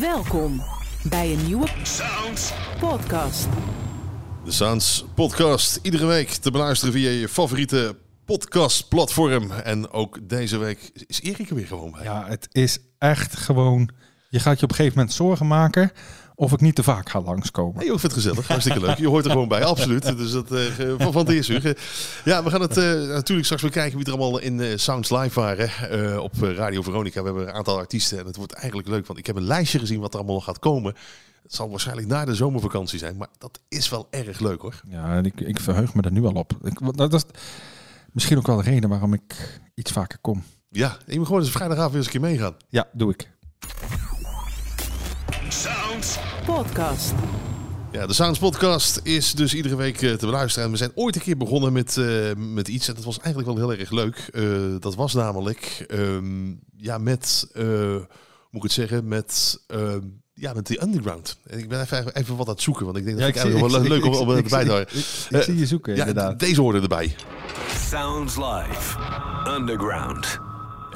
Welkom bij een nieuwe Sounds. podcast. De Sounds Podcast. Iedere week te beluisteren via je favoriete podcastplatform. En ook deze week is Erik er weer gewoon bij. Ja, het is echt gewoon... Je gaat je op een gegeven moment zorgen maken of ik niet te vaak ga langskomen. Joh, ik vind het gezellig. Hartstikke leuk. Je hoort er gewoon bij, absoluut. Dus dat, eh, van, van het eerste uur. Ja, we gaan het eh, natuurlijk straks weer kijken wie er allemaal in eh, Sounds Live waren. op Radio Veronica. We hebben een aantal artiesten en het wordt eigenlijk leuk. Want ik heb een lijstje gezien wat er allemaal nog gaat komen. Het zal waarschijnlijk na de zomervakantie zijn. Maar dat is wel erg leuk hoor. Ja, en ik, ik verheug me er nu al op. Ik, dat is misschien ook wel de reden waarom ik iets vaker kom. Ja, je moet gewoon eens vrijdagavond weer eens een keer meegaan. Ja, doe ik. Sounds. Podcast. Ja, de Sounds Podcast is dus iedere week eh, te beluisteren. En we zijn ooit een keer begonnen met, eh, met iets. En dat was eigenlijk wel heel erg leuk. Eh, dat was namelijk ehm, ja, met, eh, hoe moet ik het zeggen, met, ehm, ja, met The Underground. En ik ben even, even wat aan het zoeken, want ik denk dat Ja, ik eigenlijk wel leuk om, om erbij te houden. Ik, zie je zoeken, Ja, inderdaad. deze hoorden erbij. Sounds live. Underground.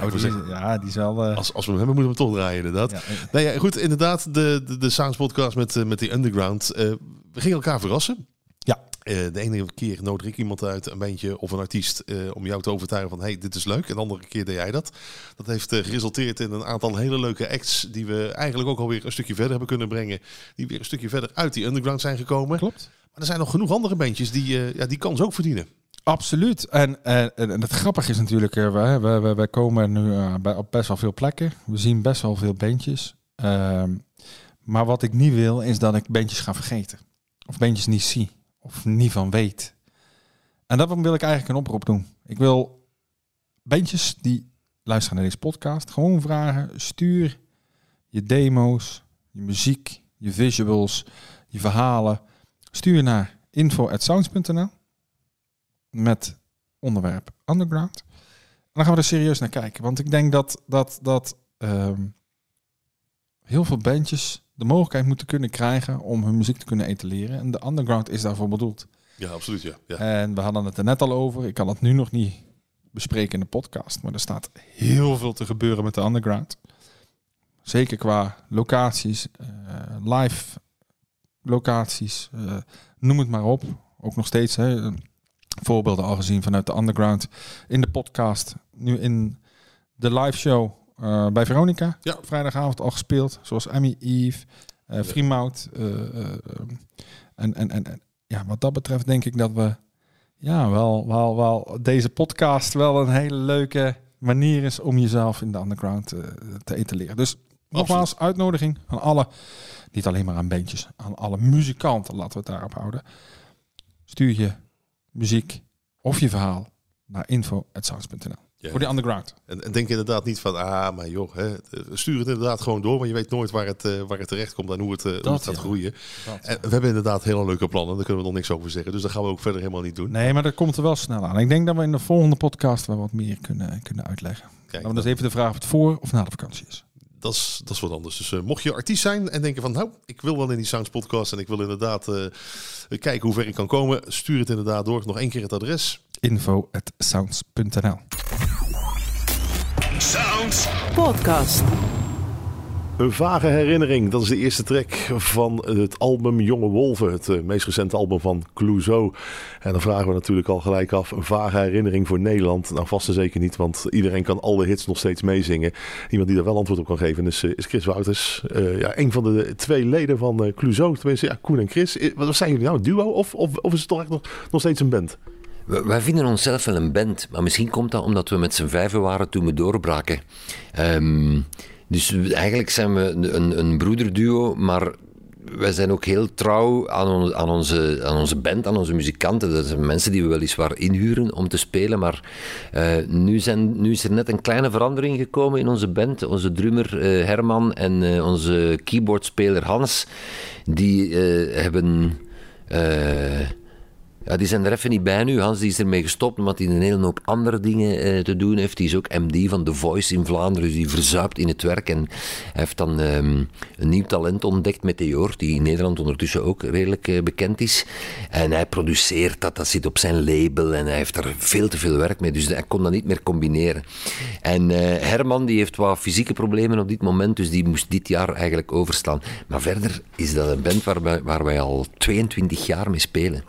Oh, die, ja, die is wel... eh, Als, als we hem hebben, moeten we hem toch draaien, inderdaad. ja, Nou ja, goed, inderdaad, de, de, de Sounds Podcast met, eh, met The Underground. We gingen elkaar verrassen. Ja. De ene keer nodig ik iemand uit, een bandje of een artiest, om jou te overtuigen van hey, dit is leuk. En de andere keer deed jij dat. Dat heeft geresulteerd in een aantal hele leuke acts die we eigenlijk ook alweer een stukje verder hebben kunnen brengen. Die weer een stukje verder uit die underground zijn gekomen. klopt. Maar er zijn nog genoeg andere bandjes die ja, die kans ook verdienen. Absoluut. En, en, en het grappige is natuurlijk, eh, we, we, we, komen nu eh, op best wel veel plekken. We zien best wel veel bandjes. Ehm, maar wat ik niet wil, is dat ik bandjes ga vergeten. Of bandjes niet zie. Of niet van weet. En daarom wil ik eigenlijk een oproep doen. Ik wil bandjes die luisteren naar deze podcast gewoon vragen. Stuur je demo's, je muziek, je visuals, je verhalen. Stuur naar info.sounds.nl met onderwerp underground. En dan gaan we er serieus naar kijken. Want ik denk dat, dat, dat ehm, heel veel bandjes de mogelijkheid moeten kunnen krijgen om hun muziek te kunnen etaleren. En de underground is daarvoor bedoeld. Ja, absoluut. Ja. Ja. En we hadden het er net al over. Ik kan het nu nog niet bespreken in de podcast. Maar er staat heel veel te gebeuren met de underground. Zeker qua locaties, eh, live locaties, eh, noem het maar op. Ook nog steeds hè, voorbeelden al gezien vanuit de underground in de podcast. Nu in de live show eh, bij Veronica. Ja. Vrijdagavond al gespeeld. Zoals Emmy Eve, eh Freemout. eh, en, en, en, en ja, wat dat betreft denk ik dat we ja, wel, wel, wel deze podcast wel een hele leuke manier is om jezelf in de underground te etaleren. Dus nogmaals, uitnodiging aan alle, niet alleen maar aan bandjes, aan alle muzikanten, laten we het daarop houden. Stuur je muziek of je verhaal naar info.sounds.nl Ja. voor die underground. En, en denk inderdaad niet van, ah, maar joh, hè, stuur het inderdaad gewoon door, want je weet nooit waar het, eh, waar het terecht komt en hoe het, eh, hoe Dat, het gaat ja. groeien. En we hebben inderdaad hele leuke plannen, daar kunnen we nog niks over zeggen. Dus dat gaan we ook verder helemaal niet doen. Nee, maar dat komt er wel snel aan. Ik denk dat we in de volgende podcast wel wat meer kunnen, kunnen uitleggen. Kijk, Dan is even de vraag of het voor of na de vakantie is. Dat, is, dat is wat anders. Dus eh, mocht je artiest zijn en denken van, nou, ik wil wel in die Sounds podcast en ik wil inderdaad eh, kijken hoe ver ik kan komen, stuur het inderdaad door. Nog één keer het adres. info.sounds.nl Sounds. Podcast. Een vage herinnering, dat is de eerste track van het album Jonge Wolven, het eh, meest recente album van Clouseau. En dan vragen we natuurlijk al gelijk af, een vage herinnering voor Nederland? Nou, vast en zeker niet, want iedereen kan alle hits nog steeds meezingen. Iemand die daar wel antwoord op kan geven is, eh, is Chris Wouters. Eh, ja, een van de twee leden van Clouseau, tenminste, ja, Koen en Chris. Wat zijn jullie nou, een duo of, of, of is het toch echt nog, nog steeds een band? Wij vinden onszelf wel een band, maar misschien komt dat omdat we met z'n vijven waren toen we doorbraken. Ehm, dus eigenlijk zijn we een, een broederduo, maar wij zijn ook heel trouw aan, aan, onze, aan onze band, aan onze muzikanten. Dat zijn mensen die we weliswaar inhuren om te spelen, maar eh, nu, zijn, nu is er net een kleine verandering gekomen in onze band. Onze drummer eh, Herman en eh, onze keyboardspeler Hans, die hebben... Ja, die zijn er even niet bij nu. Hans die is ermee gestopt omdat hij een hele hoop andere dingen eh, te doen heeft. Die is ook MD van The Voice in Vlaanderen, dus die verzuipt in het werk. En heeft dan ehm, een nieuw talent ontdekt, Meteor, die in Nederland ondertussen ook redelijk eh, bekend is. En hij produceert dat, dat zit op zijn label en hij heeft er veel te veel werk mee. Dus hij kon dat niet meer combineren. En eh, Herman die heeft wat fysieke problemen op dit moment, dus die moest dit jaar eigenlijk overslaan. Maar verder is dat een band waar waar wij al 22 jaar mee spelen.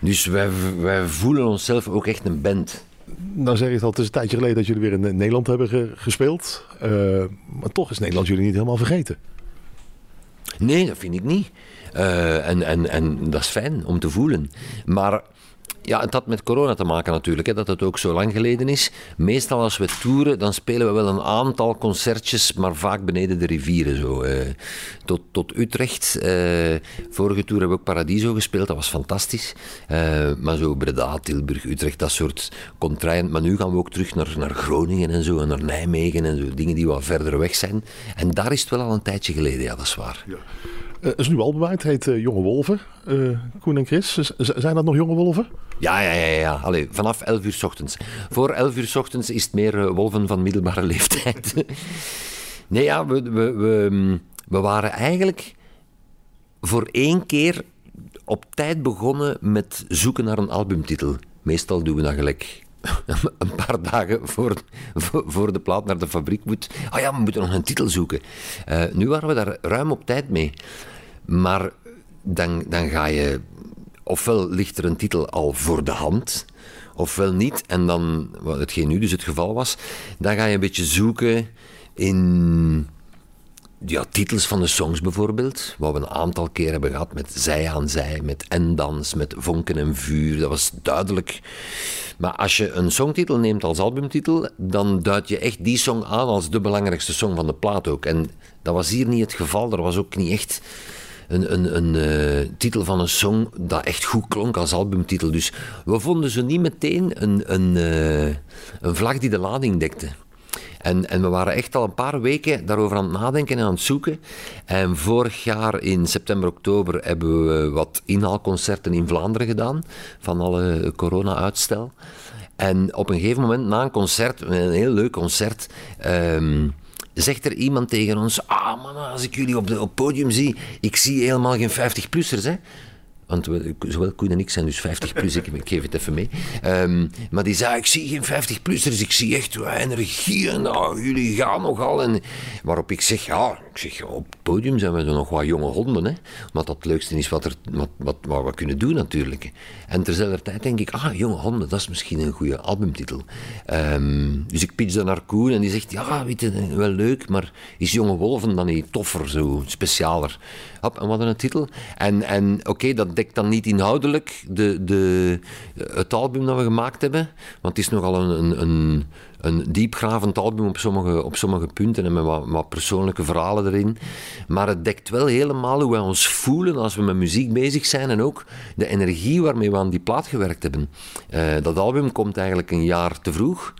Dus wij, wij voelen onszelf ook echt een band. Nou zeg ik al, het is een tijdje geleden dat jullie weer in Nederland hebben ge- gespeeld. Eh, maar toch is Nederland jullie niet helemaal vergeten. Nee, dat vind ik niet. Eh, en, en, en dat is fijn om te voelen. Maar ja, het had met corona te maken natuurlijk, hè, dat het ook zo lang geleden is. Meestal als we toeren, dan spelen we wel een aantal concertjes, maar vaak beneden de rivieren. Zo. eh, tot, tot Utrecht. Eh, vorige tour hebben we ook Paradiso gespeeld, dat was fantastisch. Eh, maar zo Breda, Tilburg, Utrecht, dat soort contraien. Maar nu gaan we ook terug naar, naar Groningen en zo, en naar Nijmegen en zo, dingen die wat verder weg zijn. En daar is het wel al een tijdje geleden, ja, dat is waar. Eh, Er is nu uit, het heet eh, Jonge Wolven. Eh, Koen en Chris, zijn dat nog Jonge Wolven? Ja, ja, ja, ja. Allee, vanaf 11 uur s ochtends. Voor 11 uur s ochtends is het meer wolven van middelbare leeftijd. nee, ja, we, we, we, mm, we waren eigenlijk voor één keer op tijd begonnen met zoeken naar een albumtitel. Meestal doen we dat gelijk een paar dagen voor, voor, de plaat naar de fabriek moet. Oh ja, we moeten nog een titel zoeken. Eh, nu waren we daar ruim op tijd mee. Maar dan, dan ga je... Ofwel ligt er een titel al voor de hand, ofwel niet. En dan, wat hetgeen nu dus het geval was, dan ga je een beetje zoeken in ja, titels van de songs bijvoorbeeld, wat we een aantal keer hebben gehad met Zij aan Zij, met Endans, met Vonken en Vuur, dat was duidelijk. Maar als je een songtitel neemt als albumtitel, dan duid je echt die song aan als de belangrijkste song van de plaat ook. En dat was hier niet het geval, er was ook niet echt een, een, een eh, titel van een song dat echt goed klonk als albumtitel. Dus we vonden zo niet meteen een, een, eh, een vlag die de lading dekte. En, en we waren echt al een paar weken daarover aan het nadenken en aan het zoeken. En vorig jaar in september, oktober hebben we wat inhaalconcerten in Vlaanderen gedaan. Van alle corona-uitstel. En op een gegeven moment, na een concert, een heel leuk concert. ehm, zegt er iemand tegen ons: Ah, man, als ik jullie op het podium zie, ik zie helemaal geen 50-plussers, hè? Want we, zowel Koen en ik zijn dus 50 plus, ik, geef het even mee. Ehm, maar die zei, ik zie geen 50 plussers, ik zie echt energie en nou, jullie gaan nogal. En waarop ik zeg, ja, ik zeg, op het podium zijn we nog wat jonge honden. Hè? Want dat het leukste is wat, er, wat, wat, we kunnen doen natuurlijk. En terzelfde tijd denk ik, ah, jonge honden, dat is misschien een goede albumtitel. Ehm, dus ik pitch dat naar Koen en die zegt, ja, weet je, wel leuk, maar is Jonge Wolven dan niet toffer, zo specialer? Hop, en wat een titel. En, en oké, dat dekt dan niet inhoudelijk de, de, het album dat we gemaakt hebben, want het is nogal een, een, een, een diepgravend album op sommige, op sommige punten en met wat, persoonlijke verhalen erin. Maar het dekt wel helemaal hoe wij ons voelen als we met muziek bezig zijn en ook de energie waarmee we aan die plaat gewerkt hebben. Eh, dat album komt eigenlijk een jaar te vroeg.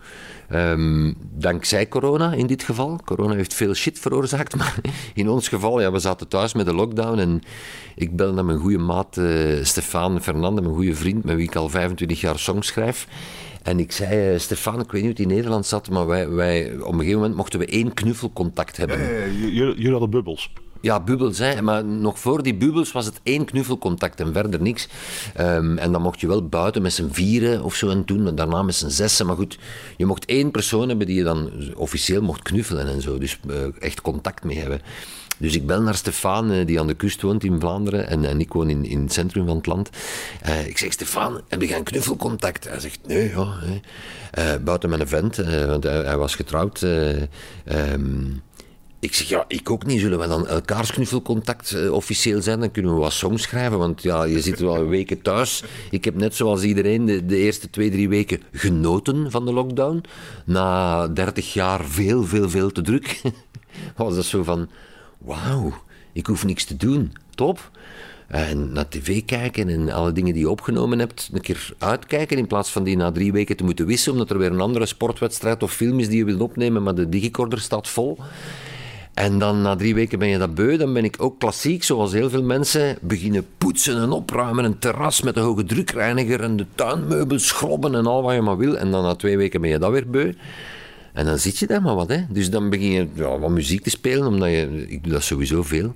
Ehm, dankzij corona in dit geval. Corona heeft veel shit veroorzaakt, maar in ons geval, ja, we zaten thuis met de lockdown en ik bel naar mijn goede maat uh, Stefan Fernande, mijn goede vriend, met wie ik al 25 jaar songs schrijf. En ik zei, uh, Stefan, ik weet niet hoe het in Nederland zat, maar wij, wij, op een gegeven moment mochten we één knuffelcontact hebben. Jullie hadden bubbels. Ja, bubbels, hè. maar nog voor die bubbels was het één knuffelcontact en verder niks. Um, en dan mocht je wel buiten met z'n vieren of zo en doen, en daarna met z'n zessen. Maar goed, je mocht één persoon hebben die je dan officieel mocht knuffelen en zo, dus uh, echt contact mee hebben. Dus ik bel naar Stefan, uh, die aan de kust woont in Vlaanderen, en, en ik woon in, in het centrum van het land. Uh, ik zeg, Stefan, heb je geen knuffelcontact? Hij zegt, nee, ja. Nee. buiten een vent, want hij, was getrouwd. Um, ik zeg, ja, ik ook niet. Zullen we dan elkaars knuffelcontact officieel zijn? Dan kunnen we wat songs schrijven, want ja, je zit wel weken thuis. Ik heb net zoals iedereen de, de, eerste twee, drie weken genoten van de lockdown. Na dertig jaar veel, veel, veel te druk. was dat zo van, wauw, ik hoef niks te doen. Top. En naar tv kijken en alle dingen die je opgenomen hebt, een keer uitkijken in plaats van die na drie weken te moeten wissen, omdat er weer een andere sportwedstrijd of film is die je wilt opnemen, maar de digicorder staat vol. En dan na drie weken ben je dat beu. Dan ben ik ook klassiek, zoals heel veel mensen, beginnen poetsen en opruimen. Een terras met een hoge drukreiniger en de tuinmeubels schrobben en al wat je maar wil. En dan na twee weken ben je dat weer beu. En dan zit je daar maar wat. Hè. Dus dan begin je ja, wat muziek te spelen, omdat je, ik doe dat sowieso veel.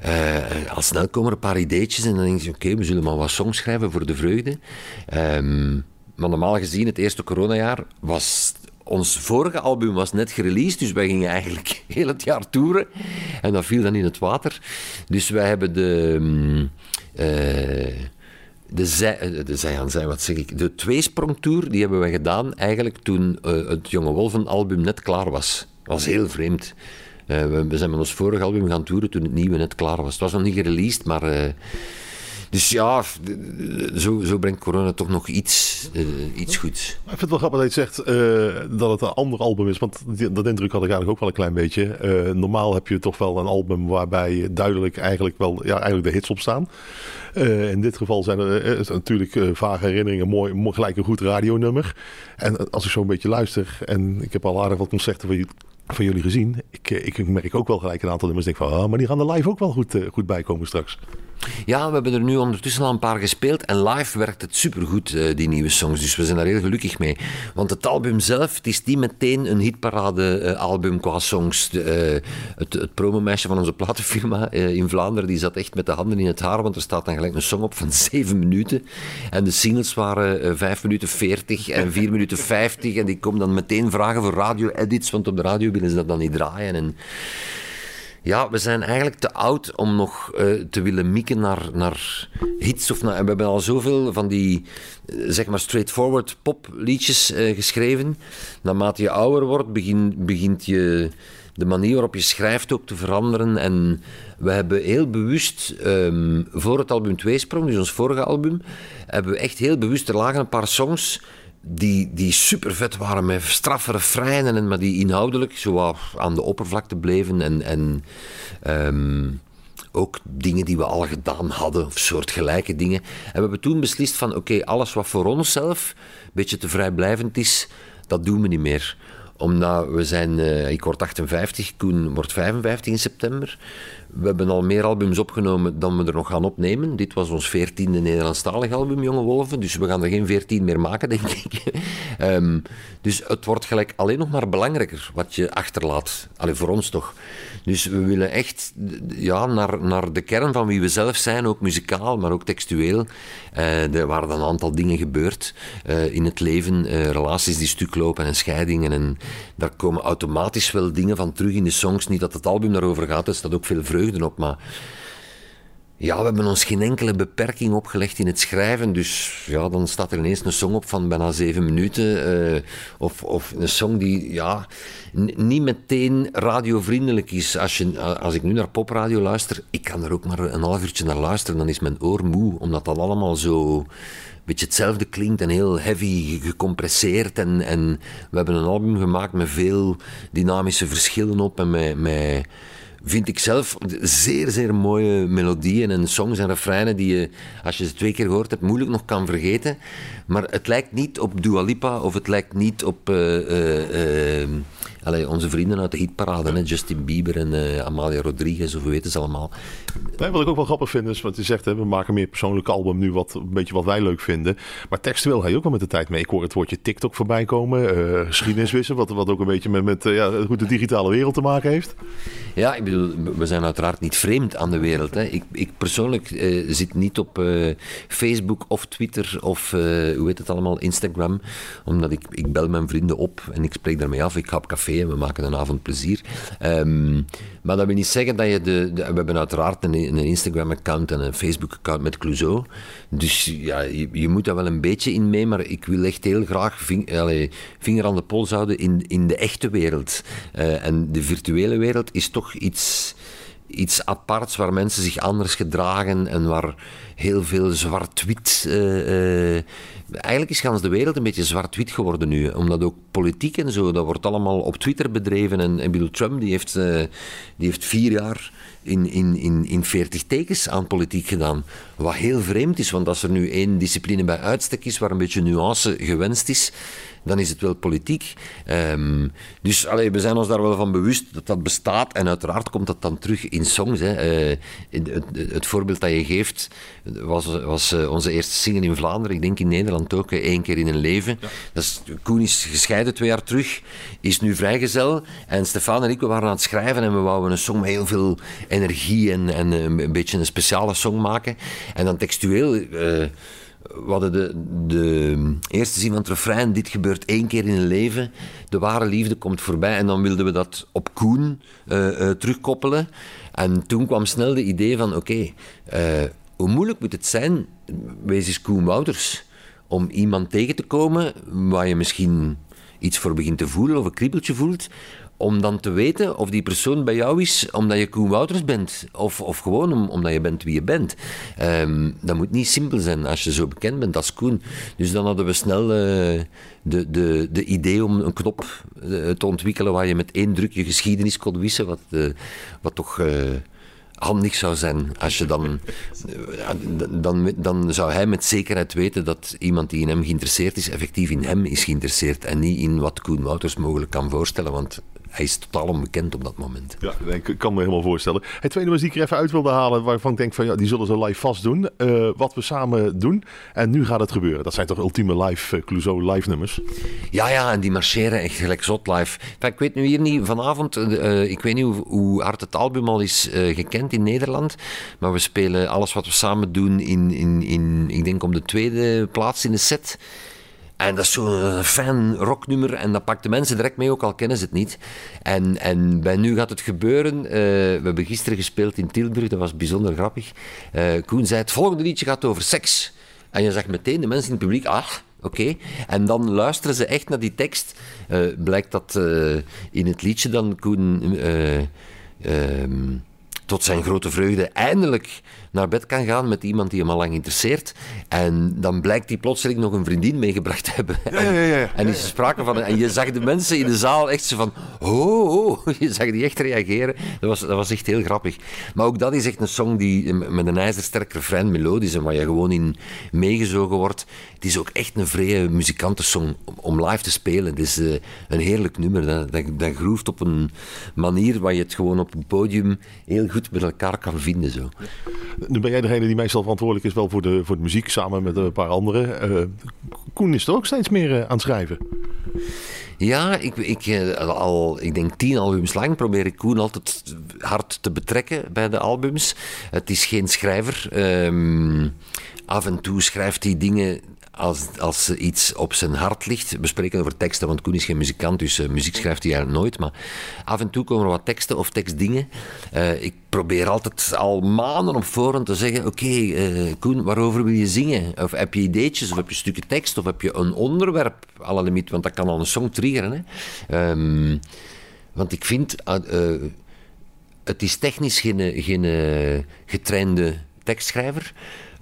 Eh, al snel komen er een paar ideetjes en dan denk je, oké, we zullen maar wat songs schrijven voor de vreugde. Ehm, maar normaal gezien, het eerste coronajaar was... Ons vorige album was net gereleased, dus wij gingen eigenlijk heel het jaar toeren. En dat viel dan in het water. Dus wij hebben de... eh, de, zij, eh, de zij aan zij, wat zeg ik? De tweesprongtour, die hebben we gedaan eigenlijk toen eh, het Jonge Wolven album net klaar was. Dat was heel vreemd. Eh, we, we zijn met ons vorige album gaan toeren toen het nieuwe net klaar was. Het was nog niet gereleased, maar... dus ja, zo, zo brengt corona toch nog iets, eh, iets goeds. Ik vind het wel grappig dat je zegt eh, dat het een ander album is. Want die- dat indruk had ik eigenlijk ook wel een klein beetje. Eh, normaal heb je toch wel een album waarbij duidelijk eigenlijk wel ja, eigenlijk de hits op staan. In dit geval zijn er natuurlijk vage herinneringen, mooi, gelijk een goed radionummer. En als ik zo een beetje luister, en ik heb al aardig wat concerten van, jullie- van jullie gezien. Ik, ik merk ook wel gelijk een aantal nummers. Denk van, ah, maar die gaan er live ook wel goed, goed bij komen straks. Ja, we hebben er nu ondertussen al een paar gespeeld en live werkt het supergoed, eh, die nieuwe songs. Dus we zijn daar heel gelukkig mee. Want het album zelf, het is niet meteen een hitparade-album qua songs. Eh, het, het promomeisje van onze platenfirma eh, in Vlaanderen, die zat echt met de handen in het haar, want er staat dan gelijk een song op van 7 minuten. En de singles waren eh 5 minuten 40 en 4 minuten 50. En die komen dan meteen vragen voor radio-edits, want op de radio willen ze dat dan niet draaien. En ja, we zijn eigenlijk te oud om nog eh, te willen mikken naar, naar hits. Of naar, we hebben al zoveel van die, eh, zeg maar, straightforward popliedjes eh, geschreven. Naarmate je ouder wordt, begin, begint je de manier waarop je schrijft ook te veranderen. En we hebben heel bewust, ehm, voor het album Tweesprong, dus ons vorige album, hebben we echt heel bewust, er lagen een paar songs die, die super vet waren met straffe refreinen, en, maar die inhoudelijk zo aan de oppervlakte bleven. En, en ehm, ook dingen die we al gedaan hadden, of soortgelijke dingen. En we hebben toen beslist van, oké, alles wat voor onszelf een beetje te vrijblijvend is, dat doen we niet meer omdat we zijn, eh, ik word 58, Koen wordt 55 in september. We hebben al meer albums opgenomen dan we er nog gaan opnemen. Dit was ons veertiende Nederlandstalig album, Jonge Wolven. Dus we gaan er geen veertien meer maken, denk ik. Ehm, dus het wordt gelijk alleen nog maar belangrijker wat je achterlaat. Allee, voor ons toch. Dus we willen echt ja, naar, naar de kern van wie we zelf zijn, ook muzikaal, maar ook textueel. Eh, er waren een aantal dingen gebeurd eh, in het leven. eh, relaties die stuk lopen en scheidingen. En daar komen automatisch wel dingen van terug in de songs. Niet dat het album daarover gaat, er staat ook veel vreugde op. Maar ja, we hebben ons geen enkele beperking opgelegd in het schrijven. Dus ja, dan staat er ineens een song op van bijna zeven minuten. eh, of, of een song die ja, niet meteen radiovriendelijk is. Als, je, als ik nu naar popradio luister, ik kan er ook maar een half uurtje naar luisteren. Dan is mijn oor moe, omdat dat allemaal zo beetje hetzelfde klinkt en heel heavy gecompresseerd. En, en we hebben een album gemaakt met veel dynamische verschillen op en met... met vind ik zelf zeer, zeer mooie melodieën en songs en refreinen die je, als je ze twee keer gehoord hebt, moeilijk nog kan vergeten. Maar het lijkt niet op Dua Lipa of het lijkt niet op eh, eh, eh, allee, onze vrienden uit de hitparade, hè, Justin Bieber en Amalia Rodriguez, of hoe weten ze allemaal. Nee, wat ik ook wel grappig vind is, wat je zegt, hè, we maken meer persoonlijk album nu, wat, een beetje wat wij leuk vinden. Maar textueel ga je ook wel met de tijd mee. Ik hoor het woordje TikTok voorbij komen, geschiedeniswissen, wat, wat ook een beetje met, met ja, hoe de digitale wereld te maken heeft. Ja, ik we zijn uiteraard niet vreemd aan de wereld. Hè. Ik, ik persoonlijk eh, zit niet op eh, Facebook of Twitter of, eh, hoe heet het allemaal, Instagram. Omdat ik, ik bel mijn vrienden op en ik spreek daarmee af. Ik ga op café en we maken een avond plezier. Ehm, maar dat wil niet zeggen dat je de... de- we hebben uiteraard een, een Instagram-account en een Facebook-account met Clouseau. Dus ja, je, je moet daar wel een beetje in mee, maar ik wil echt heel graag vinger aan de pols houden in, in de echte wereld. En de virtuele wereld is toch iets iets aparts waar mensen zich anders gedragen en waar heel veel zwart-wit. eh, eh, eigenlijk is gans de wereld een beetje zwart-wit geworden nu. Omdat ook politiek en zo, dat wordt allemaal op Twitter bedreven. En bedoel, Trump die heeft, eh, die heeft vier jaar in, in, in, in 40 tekens aan politiek gedaan. Wat heel vreemd is, want als er nu één discipline bij uitstek is waar een beetje nuance gewenst is, dan is het wel politiek. Ehm, dus allee, we zijn ons daar wel van bewust dat dat bestaat. En uiteraard komt dat dan terug in songs. Hè. Eh, in het, het, voorbeeld dat je geeft was, was eh, onze eerste single in Vlaanderen. Ik denk in Nederland ook, eh, één keer in een leven. Dat is, Koen is gescheiden twee jaar terug, is nu vrijgezel. En Stefan en ik we waren aan het schrijven en we wouden een song met heel veel energie en, en een beetje een speciale song maken. En dan textueel we hadden de, de eerste zin van het refrein, dit gebeurt één keer in een leven, de ware liefde komt voorbij. En dan wilden we dat op Koen uh, terugkoppelen. En toen kwam snel de idee van, oké, eh, hoe moeilijk moet het zijn, wees eens Koen Wouters, om iemand tegen te komen waar je misschien iets voor begint te voelen of een kriebeltje voelt, om dan te weten of die persoon bij jou is omdat je Koen Wouters bent. Of, of gewoon omdat je bent wie je bent. Um, dat moet niet simpel zijn als je zo bekend bent als Koen. Dus dan hadden we snel uh, de, de, de idee om een knop uh, te ontwikkelen waar je met één druk je geschiedenis kon wissen. Wat, uh, wat toch handig zou zijn als je dan, dan, dan zou hij met zekerheid weten dat iemand die in hem geïnteresseerd is, effectief in hem is geïnteresseerd en niet in wat Koen Wouters mogelijk kan voorstellen. Want hij is totaal onbekend op dat moment. Ja, ik kan me helemaal voorstellen. Het tweede nummers die ik er even uit wilde halen, waarvan ik denk van ja, die zullen ze live vast doen. Uh, wat we samen doen. En nu gaat het gebeuren. Dat zijn toch ultieme live, uh, Clouseau live nummers? Ja, ja, en die marcheren echt gelijk zot live. ik weet nu hier niet, vanavond, uh, ik weet niet hoe, hoe, hard het album al is gekend in Nederland. Maar we spelen alles wat we samen doen in, in, in ik denk om de tweede plaats in de set. En dat is zo'n fijn rocknummer en dat pakt de mensen direct mee, ook al kennen ze het niet. En, en bij Nu gaat het gebeuren. Uh, we hebben gisteren gespeeld in Tilburg, dat was bijzonder grappig. Uh, Koen zei, het volgende liedje gaat over seks. En je zag meteen de mensen in het publiek, ah, oké. En dan luisteren ze echt naar die tekst. Uh, blijkt dat in het liedje dan Koen... Ehm, tot zijn grote vreugde eindelijk naar bed kan gaan met iemand die hem al lang interesseert. En dan blijkt hij plotseling nog een vriendin meegebracht te hebben. Ja, ja, ja, en is er sprake van. En je zag de mensen in de zaal echt zo van. Oh, oh, je zag die echt reageren. Dat was, dat was echt heel grappig. Maar ook dat is echt een song die met een ijzersterk refrein melodisch en waar je gewoon in meegezogen wordt. Het is ook echt een vrije muzikantensong om, om live te spelen. Het is uh, een heerlijk nummer. Dat, dat, dat groeft op een manier waar je het gewoon op een podium heel goed met elkaar kan vinden. Zo. Nu ben jij degene die meestal verantwoordelijk is wel voor de, voor de muziek, samen met een paar anderen. Uh, Koen is er ook steeds meer uh, aan het schrijven. Ja, ik, ik, uh, al, ik denk tien albums lang probeer ik Koen altijd hard te betrekken bij de albums. Het is geen schrijver. Um, af en toe schrijft hij dingen als, als iets op zijn hart ligt. We spreken over teksten, want Koen is geen muzikant, dus uh, muziek schrijft hij eigenlijk nooit. Maar af en toe komen er wat teksten of tekstdingen. Uh, ik probeer altijd al maanden op voorhand te zeggen: Oké, uh, Koen, waarover wil je zingen? Of heb je ideetjes, of heb je stukken tekst, of heb je een onderwerp, alle limiet, want dat kan al een song triggeren. Hè? Um, want ik vind, het is technisch geen, geen getrainde tekstschrijver.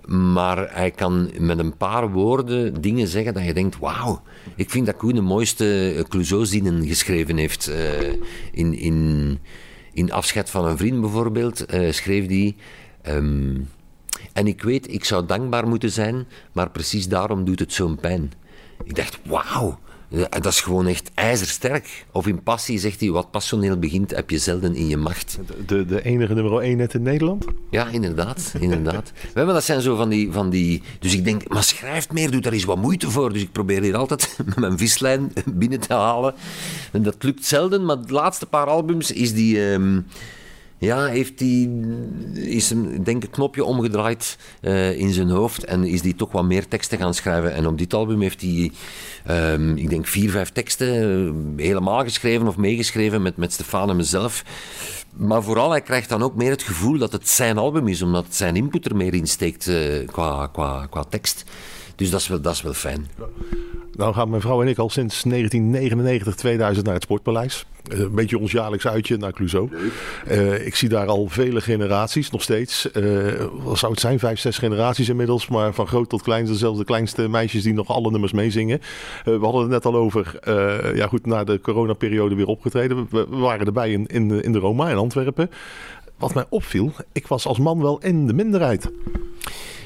Maar hij kan met een paar woorden dingen zeggen dat je denkt: wauw, ik vind dat Koen de mooiste Clouseau-zinnen geschreven heeft. Uh, in, in, in Afscheid van een vriend bijvoorbeeld uh, schreef hij. Um, en ik weet, ik zou dankbaar moeten zijn, maar precies daarom doet het zo'n pijn. Ik dacht: wauw, dat is gewoon echt ijzersterk. Of in passie zegt hij, wat passioneel begint, heb je zelden in je macht. De, de enige nummer 1 net in Nederland? Ja, inderdaad. inderdaad. We hebben dat zijn zo van die, van die... Dus ik denk, maar schrijft meer, doe daar eens wat moeite voor. Dus ik probeer hier altijd met mijn vislijn binnen te halen. En dat lukt zelden, maar de laatste paar albums is die... Um, ja, heeft hij, is denk een knopje omgedraaid uh, in zijn hoofd en is hij toch wat meer teksten gaan schrijven. En op dit album heeft hij, um, ik denk, vier, vijf teksten uh, helemaal geschreven of meegeschreven met, met Stefan en mezelf. Maar vooral, hij krijgt dan ook meer het gevoel dat het zijn album is, omdat zijn input er meer in steekt uh, qua, qua, qua tekst. Dus dat is wel, dat is wel fijn. Nou gaan mijn vrouw en ik al sinds 1999, 2000 naar het Sportpaleis. Eh, een beetje ons jaarlijks uitje naar Clouseau. Uh, ik zie daar al vele generaties, nog steeds. Uh, wat zou het zijn? Vijf, zes generaties inmiddels. Maar van groot tot klein, zelfs de kleinste meisjes die nog alle nummers meezingen. Uh, we hadden het net al over, ja goed, na de coronaperiode weer opgetreden. We, we waren erbij in, in, in de Roma in Antwerpen. wat mij opviel, ik was als man wel in de minderheid.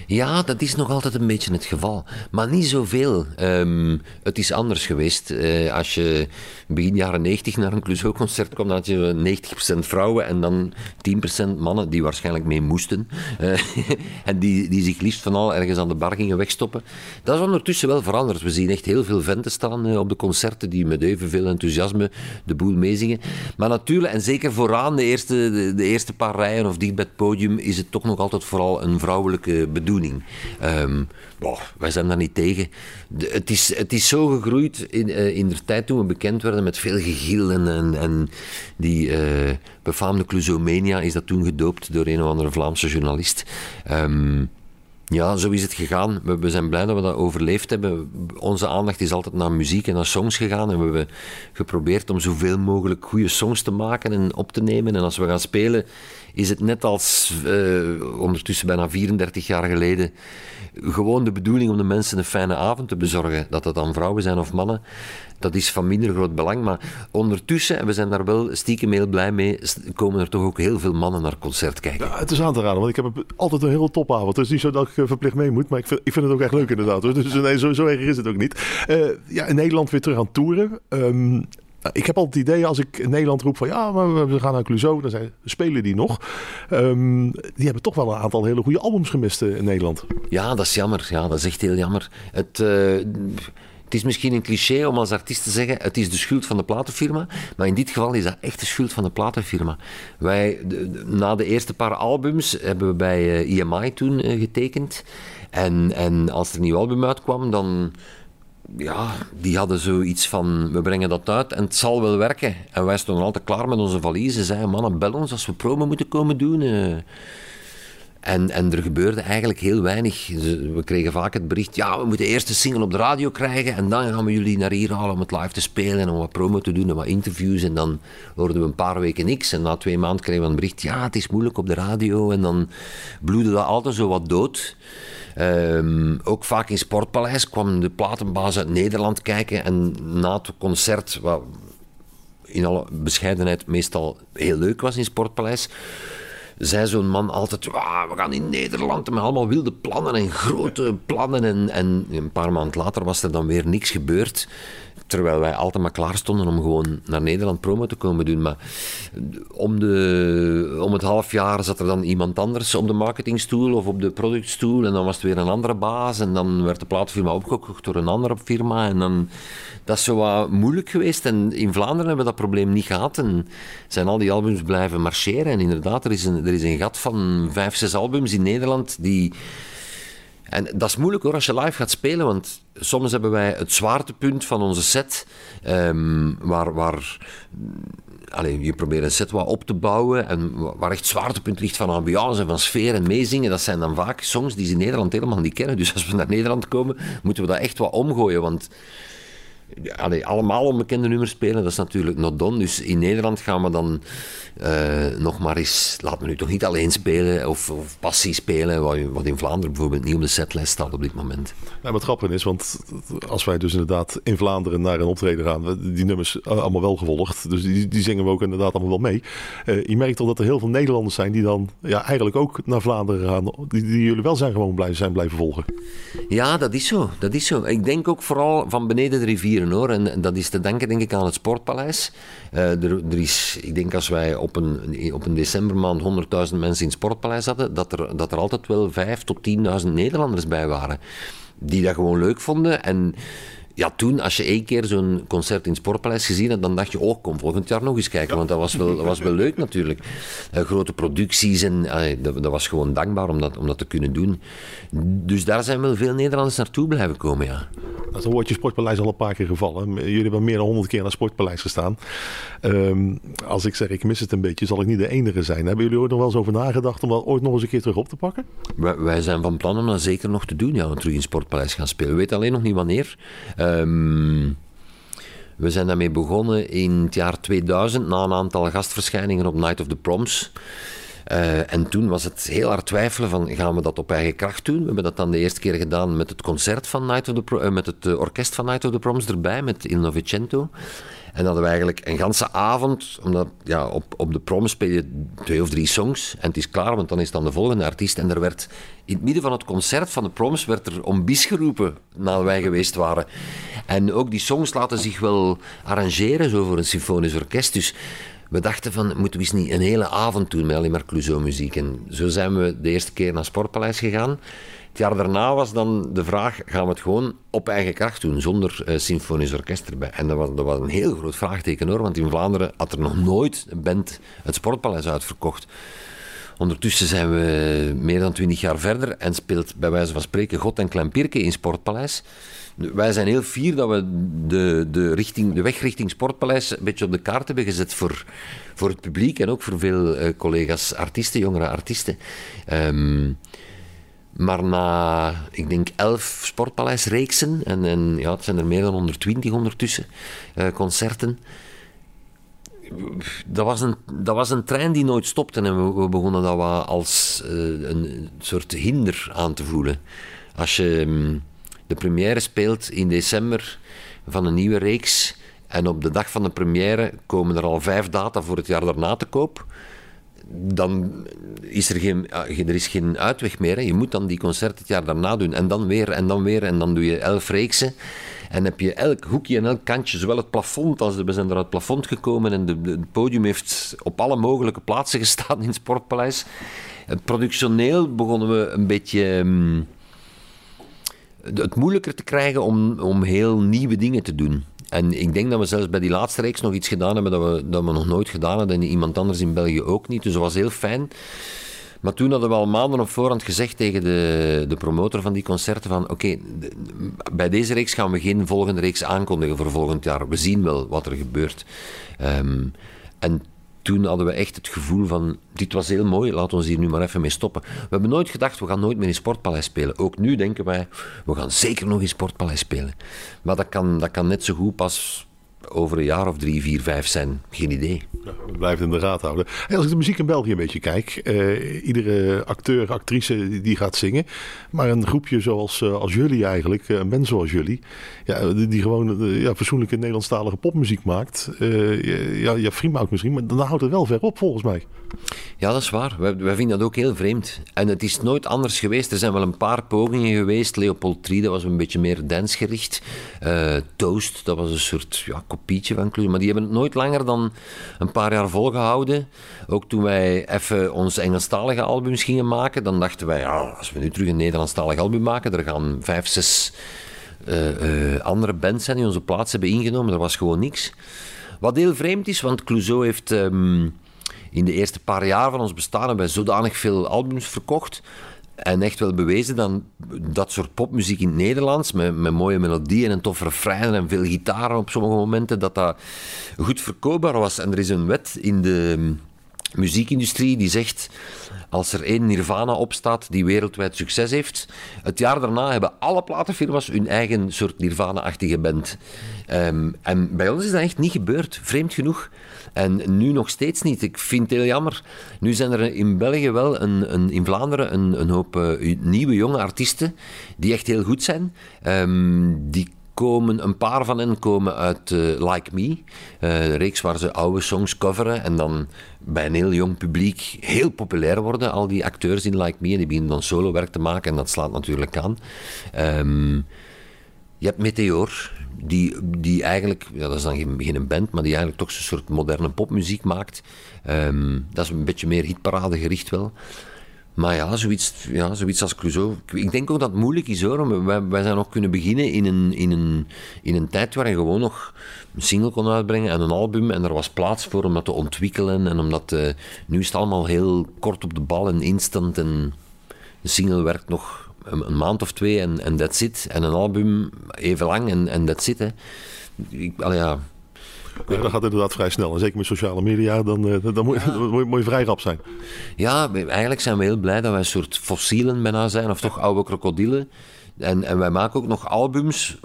Ja, dat is nog altijd een beetje het geval. Maar niet zoveel. Ehm, het is anders geweest. Eh, als je begin jaren 90 naar een Clouseau-concert kwam, dan had je 90% vrouwen en dan 10% mannen die waarschijnlijk mee moesten. Eh, en die, die zich liefst van al ergens aan de bar gingen wegstoppen. Dat is ondertussen wel veranderd. We zien echt heel veel venten staan eh, op de concerten die met evenveel enthousiasme de boel meezingen. Maar natuurlijk, en zeker vooraan, de eerste, de, de eerste paar rijen of dicht bij het podium, is het toch nog altijd vooral een vrouwelijke bedoeling. Ehm, wij zijn daar niet tegen. Het, is, het is zo gegroeid in, eh, in de tijd toen we bekend werden met veel gegil en, en, die eh, befaamde Clouseaumania is dat toen gedoopt door een of andere Vlaamse journalist. Ehm, ja, zo is het gegaan. We, we zijn blij dat we dat overleefd hebben. Onze aandacht is altijd naar muziek en naar songs gegaan. En we hebben geprobeerd om zoveel mogelijk goede songs te maken en op te nemen. En als we gaan spelen, is het net als eh, ondertussen bijna 34 jaar geleden. Gewoon de bedoeling om de mensen een fijne avond te bezorgen. Dat dat dan vrouwen zijn of mannen, dat is van minder groot belang. Maar ondertussen, en we zijn daar wel stiekem heel blij mee, komen er toch ook heel veel mannen naar concert kijken. Ja, het is aan te raden, want ik heb altijd een heel topavond. Het is niet zo dat ik eh, verplicht mee moet, maar ik vind, het ook echt leuk inderdaad. Dus nee, zo, zo erg is het ook niet. Eh, ja, in Nederland weer terug aan toeren. Ehm, ik heb altijd het idee als ik in Nederland roep van ja, maar we- gaan naar Clouseau, dan zijn, spelen die nog. Ehm, die hebben toch wel een aantal hele goede albums gemist eh, in Nederland. Ja, dat is jammer. Ja, dat is echt heel jammer. Het, eh, het is misschien een cliché om als artiest te zeggen: het is de schuld van de platenfirma. Maar in dit geval is dat echt de schuld van de platenfirma. Wij, na de eerste paar albums hebben we bij eh, EMI toen getekend. En, en als er een nieuw album uitkwam, dan. Ja, die hadden zoiets van: we brengen dat uit en het zal wel werken. En wij stonden altijd klaar met onze valiezen. Zeiden: mannen, bel ons als we promo moeten komen doen. eh. En, en er gebeurde eigenlijk heel weinig. We kregen vaak het bericht, ja, we moeten eerst de single op de radio krijgen en dan gaan we jullie naar hier halen om het live te spelen en om wat promo te doen en wat interviews. En dan hoorden we een paar weken niks en na twee maanden kregen we een bericht, ja, het is moeilijk op de radio. En dan bloedde dat altijd zo wat dood. Ehm, ook vaak in Sportpaleis kwam de platenbaas uit Nederland kijken en na het concert, wat in alle bescheidenheid meestal heel leuk was in Sportpaleis, zei zo'n man altijd, "Ah, we gaan in Nederland met allemaal wilde plannen en grote plannen. En, en een paar maanden later was er dan weer niks gebeurd. Terwijl wij altijd maar klaar stonden om gewoon naar Nederland promo te komen doen. Maar om, de, om het half jaar zat er dan iemand anders op de marketingstoel of op de productstoel. En dan was het weer een andere baas. En dan werd de plaatfirma opgekocht door een andere firma. En dan, dat is zo wat moeilijk geweest. En in Vlaanderen hebben we dat probleem niet gehad. En zijn al die albums blijven marcheren. En inderdaad, er is een, er is een gat van vijf, zes albums in Nederland die... En dat is moeilijk hoor, als je live gaat spelen, want soms hebben wij het zwaartepunt van onze set, ehm, waar, waar allee, je probeert een set wat op te bouwen en wa- waar echt zwaartepunt ligt van ambiance en van sfeer en meezingen. Dat zijn dan vaak songs die ze in Nederland helemaal niet kennen. Dus als we naar Nederland komen, moeten we dat echt wat omgooien, want allee, allemaal onbekende nummers spelen, dat is natuurlijk not done. Dus in Nederland gaan we dan eh, nog maar eens, laat me nu toch niet alleen spelen of, of passie spelen, wat, wat in Vlaanderen bijvoorbeeld niet op de setlijst staat op dit moment. Nou, wat grappig is, want als wij dus inderdaad in Vlaanderen naar een optreden gaan, die nummers eh, allemaal wel gevolgd. Dus die, die zingen we ook inderdaad allemaal wel mee. Eh, je merkt toch dat er heel veel Nederlanders zijn die dan ja, eigenlijk ook naar Vlaanderen gaan. Die, die jullie wel zijn gewoon blijven, zijn blijven volgen. Ja, dat is zo. Dat is zo. Ik denk ook vooral van beneden de En dat is te danken denk ik aan het Sportpaleis. Eh, er, er is, ik denk als wij op een, op een decembermaand 100.000 mensen in het Sportpaleis hadden, dat er, dat er altijd wel 5.000 tot 10.000 Nederlanders bij waren. Die dat gewoon leuk vonden. En ja, toen, als je één keer zo'n concert in het Sportpaleis gezien had, dan dacht je, oh, kom volgend jaar nog eens kijken. Want dat was wel, dat was wel leuk natuurlijk. Eh, grote producties en eh, dat, dat was gewoon dankbaar om dat, om dat te kunnen doen. Dus daar zijn wel veel Nederlanders naartoe blijven komen, ja. Dat woordje Sportpaleis al een paar keer gevallen. Jullie hebben meer dan honderd keer naar Sportpaleis gestaan. Ehm, als ik zeg ik mis het een beetje, zal ik niet de enige zijn. Hebben jullie ooit nog wel eens over nagedacht om dat ooit nog eens een keer terug op te pakken? Wij, wij zijn van plan om dat zeker nog te doen, ja, terug in Sportpaleis gaan spelen. We weten alleen nog niet wanneer. Ehm, we zijn daarmee begonnen in het jaar 2000, na een aantal gastverschijningen op Night of the Proms. Eh, en toen was het heel hard twijfelen van, gaan we dat op eigen kracht doen? We hebben dat dan de eerste keer gedaan met het concert van Night of the Pro- eh, met het eh, orkest van Night of the Proms erbij, met Il Novecento. En hadden we eigenlijk een ganse avond, omdat ja, op, op de prom speel je twee of drie songs en het is klaar, want dan is dan de volgende artiest. En er werd in het midden van het concert van de proms werd er om bis geroepen nadat wij geweest waren. En ook die songs laten zich wel arrangeren zo voor een symfonisch orkest. Dus we dachten van, moeten we eens niet een hele avond doen met alleen maar Clouseau-muziek. En zo zijn we de eerste keer naar Sportpaleis gegaan. Het jaar daarna was dan de vraag, gaan we het gewoon op eigen kracht doen, zonder uh, symfonisch orkest erbij? En dat was, dat was een heel groot vraagteken hoor, want in Vlaanderen had er nog nooit een band het Sportpaleis uitverkocht. Ondertussen zijn we meer dan twintig jaar verder en speelt bij wijze van spreken God en Klempierke in Sportpaleis. Wij zijn heel fier dat we de, de, richting, de weg richting Sportpaleis een beetje op de kaart hebben gezet voor, voor het publiek en ook voor veel uh, collega's artiesten, jongere artiesten. Um, maar na, ik denk, elf Sportpaleisreeksen, en, en ja, het zijn er meer dan 120 ondertussen, uh, concerten. Dat was, een, dat was een trein die nooit stopte en we, begonnen dat wat als uh, een soort hinder aan te voelen. Als je um, de première speelt in december van een nieuwe reeks en op de dag van de première komen er al vijf data voor het jaar daarna te koop dan is er geen, er is geen uitweg meer. Je moet dan die concert het jaar daarna doen. En dan weer, en dan weer. En dan doe je elf reeksen. En heb je elk hoekje en elk kantje, zowel het plafond als de, we zijn er uit het plafond gekomen en de, het podium heeft op alle mogelijke plaatsen gestaan in het Sportpaleis. Productioneel begonnen we een beetje um, het moeilijker te krijgen om, om heel nieuwe dingen te doen. En ik denk dat we zelfs bij die laatste reeks nog iets gedaan hebben dat we, dat we nog nooit gedaan hadden. En iemand anders in België ook niet. Dus dat was heel fijn. Maar toen hadden we al maanden op voorhand gezegd tegen de, de promotor van die concerten van oké, bij deze reeks gaan we geen volgende reeks aankondigen voor volgend jaar. We zien wel wat er gebeurt. Um, en toen hadden we echt het gevoel van, dit was heel mooi, laten we hier nu maar even mee stoppen. We hebben nooit gedacht, we gaan nooit meer in Sportpaleis spelen. Ook nu denken wij, we gaan zeker nog in Sportpaleis spelen. Maar dat kan, dat kan net zo goed pas over een jaar of drie, vier, vijf zijn. Geen idee. Ja, we blijven in de raad houden. Als ik de muziek in België een beetje kijk. Uh, iedere acteur, actrice die, gaat zingen. Maar een groepje zoals uh, als jullie eigenlijk. Een band zoals jullie. Ja, die, gewoon uh, ja, fatsoenlijke Nederlandstalige popmuziek maakt. ja, ja, ook misschien. Maar dan houdt het wel ver op volgens mij. Ja, dat is waar. Wij, vinden dat ook heel vreemd. En het is nooit anders geweest. Er zijn wel een paar pogingen geweest. Leopold 3, dat was een beetje meer dansgericht. Uh, Toast, dat was een soort ja, kopietje van Clue. Maar die hebben het nooit langer dan een paar jaar volgehouden. Ook toen wij even ons Engelstalige albums gingen maken, dan dachten wij, als we nu terug een Nederlandstalig album maken, er gaan vijf, zes uh, uh, andere bands zijn die onze plaats hebben ingenomen. Er was gewoon niks. Wat heel vreemd is, want Clouseau heeft... Um, in de eerste paar jaar van ons bestaan hebben wij zodanig veel albums verkocht. En echt wel bewezen dat dat soort popmuziek in het Nederlands, met, met mooie melodieën en toffe refreinen en veel gitaren op sommige momenten, dat dat goed verkoopbaar was. En er is een wet in de muziekindustrie die zegt als er één Nirvana opstaat die wereldwijd succes heeft, het jaar daarna hebben alle platenfirma's hun eigen soort Nirvana-achtige band. Um, en bij ons is dat echt niet gebeurd, vreemd genoeg. En nu nog steeds niet. Ik vind het heel jammer. Nu zijn er in België wel, een, een in Vlaanderen, een, een hoop uh, nieuwe jonge artiesten die echt heel goed zijn. Um, die komen, een paar van hen komen uit uh, Like Me, uh, een reeks waar ze oude songs coveren en dan bij een heel jong publiek heel populair worden. Al die acteurs in Like Me, en die beginnen dan solo werk te maken en dat slaat natuurlijk aan. Um, je hebt Meteor, die, die eigenlijk, ja, dat is dan geen, geen band, maar die eigenlijk toch zo'n soort moderne popmuziek maakt. Um, dat is een beetje meer hitparade gericht wel. Maar ja, zoiets, ja, zoiets als Clouseau. Ik denk ook dat het moeilijk is hoor. Wij, wij zijn nog kunnen beginnen in een, in, een, in een tijd waar je gewoon nog een single kon uitbrengen en een album. En er was plaats voor om dat te ontwikkelen. En omdat uh, nu is het allemaal heel kort op de bal en instant. En een single werkt nog een, maand of twee en, en that's it. En een album even lang en, en that's it. Hè. Ik, ja, ja, dat gaat inderdaad vrij snel. En zeker met sociale media, dan, uh, dan, moet, ja. dan moet, je, moet, je, vrij rap zijn. Ja, eigenlijk zijn we heel blij dat wij een soort fossielen bijna zijn, of toch oude krokodillen, En, en wij maken ook nog albums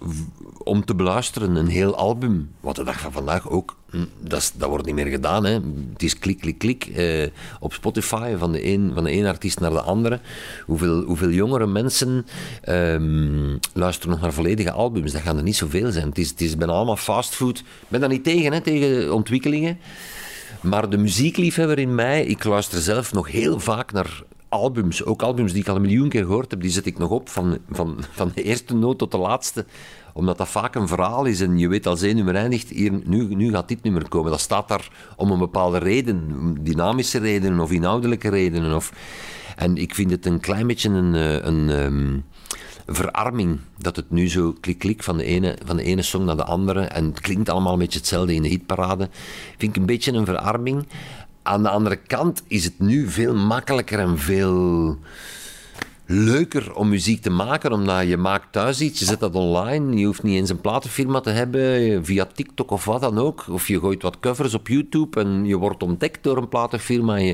om te beluisteren, een heel album. Wat de dag van vandaag ook, hm, dat, is- dat wordt niet meer gedaan. Hè. Het is klik, klik, klik eh, op Spotify van de, een, van de ene artiest naar de andere. Hoeveel, hoeveel jongere mensen ehm, luisteren nog naar volledige albums? Dat gaan er niet zoveel zijn. Het is, het is bijna allemaal fastfood. Ik ben daar niet tegen, hè, tegen ontwikkelingen. Maar de muziekliefhebber in mij, ik luister zelf nog heel vaak naar albums. Ook albums die ik al een miljoen keer gehoord heb, die zet ik nog op van, van, van de eerste noot tot de laatste. Omdat dat vaak een verhaal is en je weet als één nummer eindigt, hier, nu, nu gaat dit nummer komen. Dat staat daar om een bepaalde reden, dynamische redenen of inhoudelijke redenen. Of... En ik vind het een klein beetje een, eh, een, ehm, verarming. Dat het nu zo klik-klik van, de ene, van de ene song naar de andere. En het klinkt allemaal een beetje hetzelfde in de hitparade. Vind ik een beetje een verarming. Aan de andere kant is het nu veel makkelijker en veel leuker om muziek te maken, omdat je maakt thuis iets, je zet dat online, je hoeft niet eens een platenfirma te hebben, via TikTok of wat dan ook, of je gooit wat covers op YouTube en je wordt ontdekt door een platenfirma.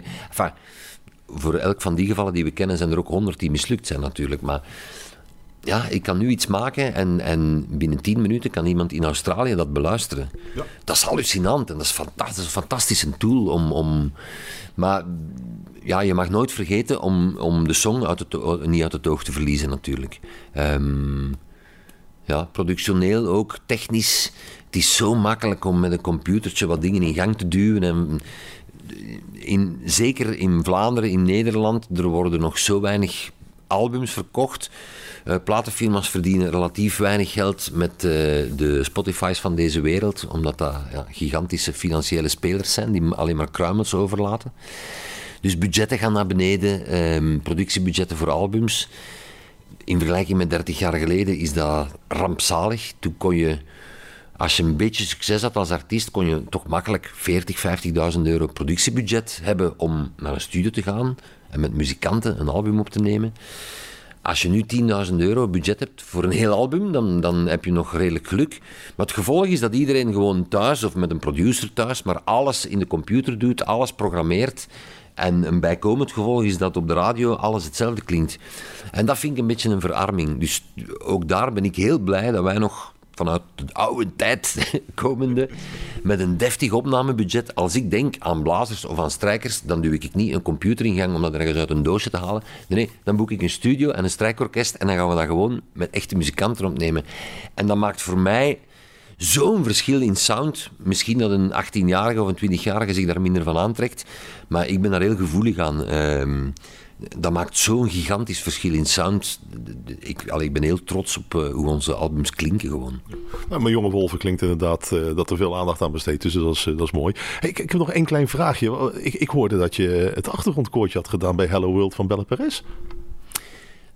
Voor elk van die gevallen die we kennen zijn er ook honderd die mislukt zijn natuurlijk, maar ja, ik kan nu iets maken en, en binnen tien minuten kan iemand in Australië dat beluisteren. Dat is hallucinant en dat is fantastisch, een fantastische tool om... om maar ja, je mag nooit vergeten om, om de song uit het, niet uit het oog te verliezen natuurlijk. Ehm, ja, productioneel ook, technisch. Het is zo makkelijk om met een computertje wat dingen in gang te duwen. En in, zeker in Vlaanderen, in Nederland, er worden nog zo weinig albums verkocht. Eh, platenfirma's verdienen relatief weinig geld met eh, de Spotify's van deze wereld, omdat dat ja, gigantische financiële spelers zijn die alleen maar kruimels overlaten. Dus budgetten gaan naar beneden, ehm, productiebudgetten voor albums. In vergelijking met 30 jaar geleden is dat rampzalig. Toen kon je, als je een beetje succes had als artiest, kon je toch makkelijk 40, 50.000 euro productiebudget hebben om naar een studio te gaan en met muzikanten een album op te nemen. Als je nu 10.000 euro budget hebt voor een heel album, dan, dan heb je nog redelijk geluk. Maar het gevolg is dat iedereen gewoon thuis of met een producer thuis, maar alles in de computer doet, alles programmeert. En een bijkomend gevolg is dat op de radio alles hetzelfde klinkt. En dat vind ik een beetje een verarming. Dus ook daar ben ik heel blij dat wij nog vanuit de oude tijd komende met een deftig opnamebudget. Als ik denk aan blazers of aan strijkers, dan duw ik niet een computer in gang om dat ergens uit een doosje te halen. Nee, dan boek ik een studio en een strijkorkest en dan gaan we dat gewoon met echte muzikanten opnemen. En dat maakt voor mij zo'n verschil in sound. Misschien dat een 18-jarige of een 20-jarige zich daar minder van aantrekt, maar ik ben daar heel gevoelig aan. Ehm, dat maakt zo'n gigantisch verschil in sound. Ik, ik ben heel trots op eh, hoe onze albums klinken gewoon. Nou, maar Jonge Wolven klinkt inderdaad eh, dat er veel aandacht aan besteed is. Dus dat is, eh, dat is mooi. Hey, ik, ik heb nog één klein vraagje. Ik, ik hoorde dat je het achtergrondkoortje had gedaan bij Hello World van Belle Perez.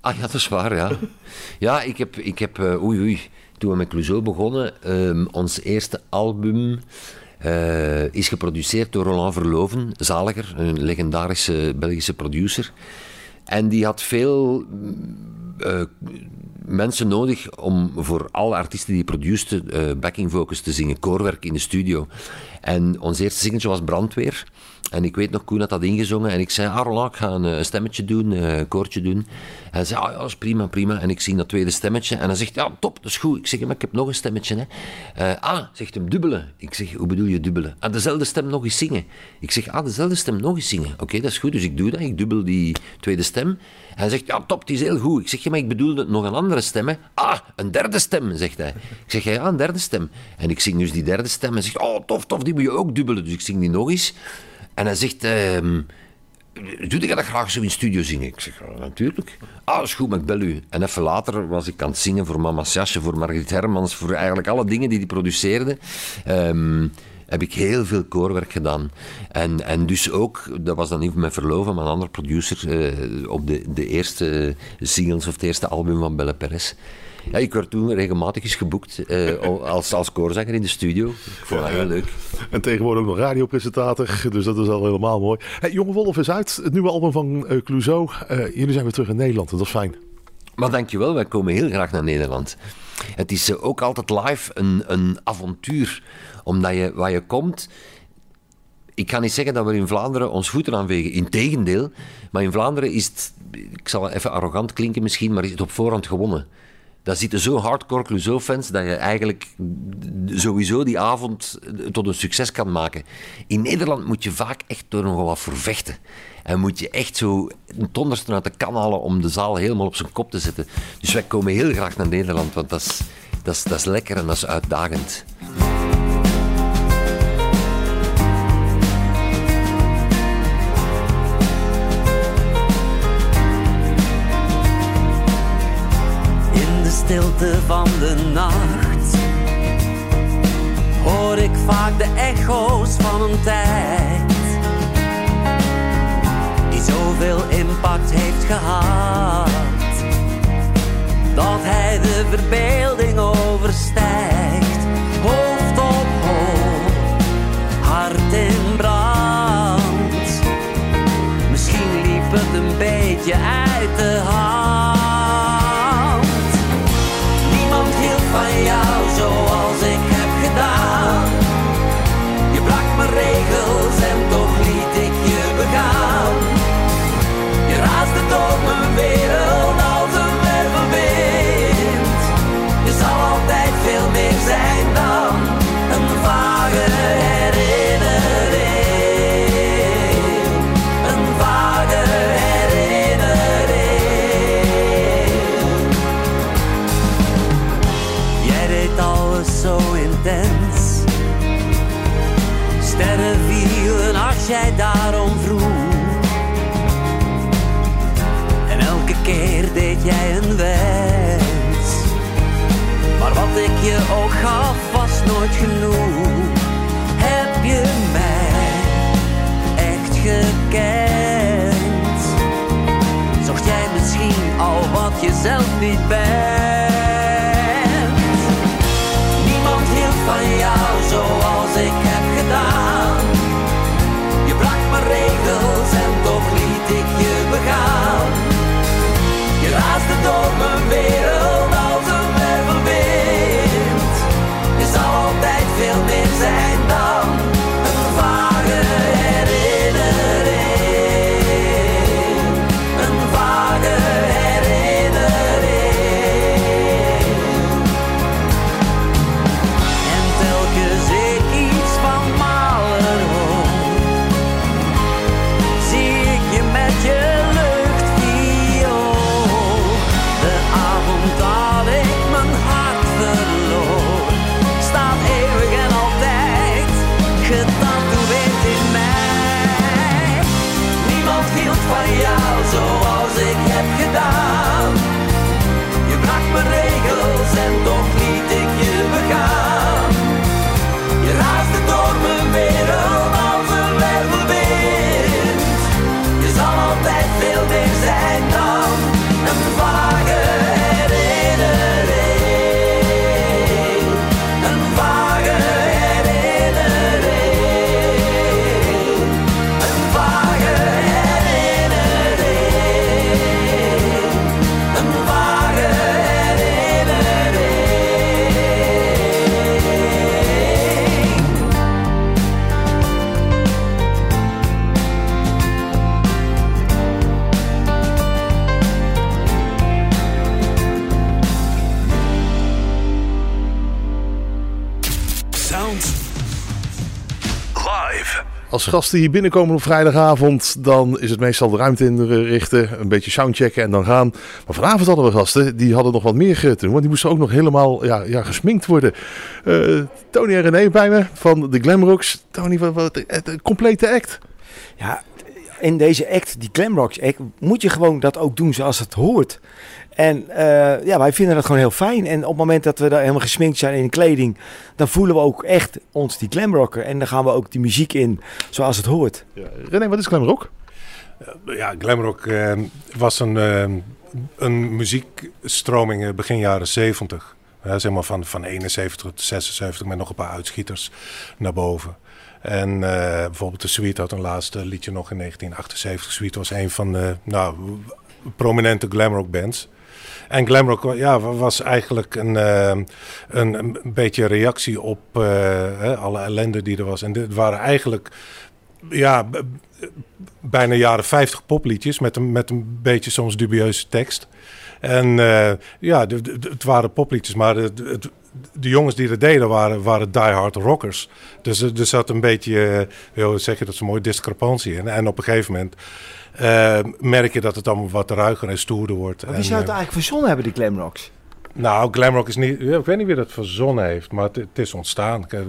Ah ja, dat is waar, ja. Ja, ik heb, ik heb oei oei, toen we met Clouseau begonnen, ehm, ons eerste album eh, is geproduceerd door Roland Verloven, zaliger, een legendarische Belgische producer. En die had veel eh, mensen nodig om voor alle artiesten die produceden eh backing vocals te zingen, koorwerk in de studio. En ons eerste singeltje was Brandweer. En ik weet nog, Koen had dat ingezongen. En ik zei, ah ik ga een, eh, stemmetje doen, eh, een koortje doen. En hij zei, ah ja, dat is prima, prima. En ik zing dat tweede stemmetje. En hij zegt, ja, top, dat is goed. Ik zeg, maar ik heb nog een stemmetje. Hè. Eh, ah, zegt hem, dubbelen. Ik zeg, hoe bedoel je dubbelen? Ah, dezelfde stem nog eens zingen. Ik zeg, ah, dezelfde stem nog eens zingen. Oké, dat is goed. Dus ik doe dat. Ik dubbel die tweede stem. Hij zegt, ja, top, het is heel goed. Ik zeg, ja, maar ik bedoelde nog een andere stem. Hè. Ah, een derde stem, zegt hij. Ik zeg, ja, een derde stem. En ik zing dus die derde stem. En zegt, oh, tof, tof, die moet je ook dubbelen. Dus ik zing die nog eens. En hij zegt, ehm, doe ik dat graag zo in studio zingen? Ik zeg, natuurlijk. Ah, is goed, maar ik bel u. En even later was ik aan het zingen voor Mama's Jasje, voor Margriet Hermans, voor eigenlijk alle dingen die hij produceerde. Ehm, heb ik heel veel koorwerk gedaan. En, en dus ook, dat was dan niet met verloven, maar een andere producer eh, op de, de eerste singles of het eerste album van Belle Perez. Ja, ik werd toen regelmatig eens geboekt eh, als, als koorzanger in de studio. Ik vond dat heel leuk. En tegenwoordig ook nog radiopresentator. Dus dat is al helemaal mooi. Hey, Jonge Wolf is uit. Het nieuwe album van eh Clouseau. Eh, jullie zijn weer terug in Nederland. Dat is fijn. Maar dankjewel, wij komen heel graag naar Nederland. Het is ook altijd live een, een avontuur. Omdat je, waar je komt... Ik kan niet zeggen dat we in Vlaanderen ons voeten aanvegen. Integendeel. Maar in Vlaanderen is het ik zal even arrogant klinken misschien, maar is het op voorhand gewonnen. Daar zitten zo hardcore Clouseau-fans dat je eigenlijk sowieso die avond tot een succes kan maken. In Nederland moet je vaak echt door nog wat vervechten. En moet je echt zo een tonderste uit de kan halen om de zaal helemaal op zijn kop te zetten. Dus wij komen heel graag naar Nederland, want dat is, dat is, dat is lekker en dat is uitdagend. Van de nacht hoor ik vaak de echo's van een tijd die zoveel impact heeft gehad dat hij de verbeelding overstijgt. Hoofd op hoofd, hart in brand. Misschien liep het een beetje uit de hand. Gaf was nooit genoeg. Heb je mij echt gekend? Zocht jij misschien al wat je zelf niet bent? Als gasten hier binnenkomen op vrijdagavond, dan is het meestal de ruimte inrichten, een beetje soundchecken en dan gaan. Maar vanavond hadden we gasten, die hadden nog wat meer te want die moesten ook nog helemaal ja, ja, gesminkt worden. Eh, Tony en René bij me van de Glamrocks. Tony, wat, wat, het complete act. Ja, in deze act, die Glamrocks act, moet je gewoon dat ook doen zoals het hoort. En eh, ja, wij vinden dat gewoon heel fijn. En op het moment dat we daar helemaal gesminkt zijn in kleding, dan voelen we ook echt ons die glamrocker. En dan gaan we ook die muziek in zoals het hoort. Ja, René, wat is Glamrock? Ja, glamrock eh, was een, eh, een muziekstroming eh, begin jaren 70. Ja, zeg maar van, van 71 tot 76 met nog een paar uitschieters naar boven. En eh, bijvoorbeeld de Sweet had een laatste liedje nog in 1978. Sweet was een van de nou, prominente glamrock bands. En glamrock ja, was eigenlijk een, eh, een, een beetje reactie op eh, alle ellende die er was. En dit waren eigenlijk ja, bijna jaren 50 popliedjes met een, met een beetje soms dubieuze tekst. En eh, ja, het waren popliedjes, maar het- de jongens die dat deden waren, waren diehard rockers. Dus er er zat een beetje, uh, hoe zeg je dat, zo'n mooie discrepantie in. En op een gegeven moment eh, merk je dat het allemaal wat ruiger en stoerder wordt. Maar En, zou het eh, eigenlijk verzonnen hebben, die Glamrocks? Nou, glamrock is niet. Ik weet niet wie dat verzonnen heeft, maar het, het is ontstaan. Er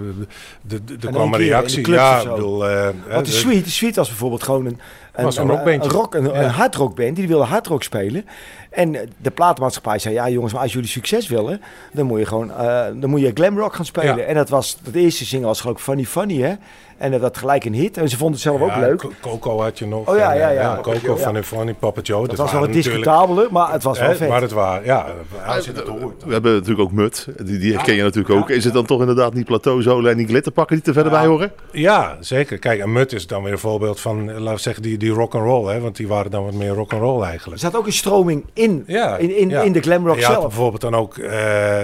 kwam een reactie. Ja, bedoel. eh, Want de de- Sweet, de Sweet was bijvoorbeeld gewoon een, een, Was een een, rockbandje. een, rock, een, Ja. een hardrockband. Die wilde hardrock spelen. En eh, de platenmaatschappij zei, ja jongens, maar als jullie succes willen, dan moet je gewoon eh, dan moet je glamrock gaan spelen. Ja. En dat was, dat eerste single was geloof ik Funny Funny, hè? En dat had gelijk een hit. En ze vonden het zelf ook ja, leuk. Co- Coco had je nog. Oh ja, en, ja, eh, ja. Coco Ja. van de Funny Papa Joe. Dat was wel natuurlijk- discutabele, maar het was wel hè, vet. Maar het waren, ja, als je dat hoort. We hebben natuurlijk ook Mut. Die, die herken je natuurlijk ook. Is het dan toch inderdaad niet plateauzolen en die glitterpakken die er verder bij horen? Ja, zeker. Kijk, en Mut is dan weer een voorbeeld van, eh, laten we zeggen, die, die rock and roll, hè? Want die waren dan wat meer rock and roll Er eigenlijk. zat ook een stroming in, Ja, in, in, ja. in de glamrock had zelf. bijvoorbeeld dan ook eh,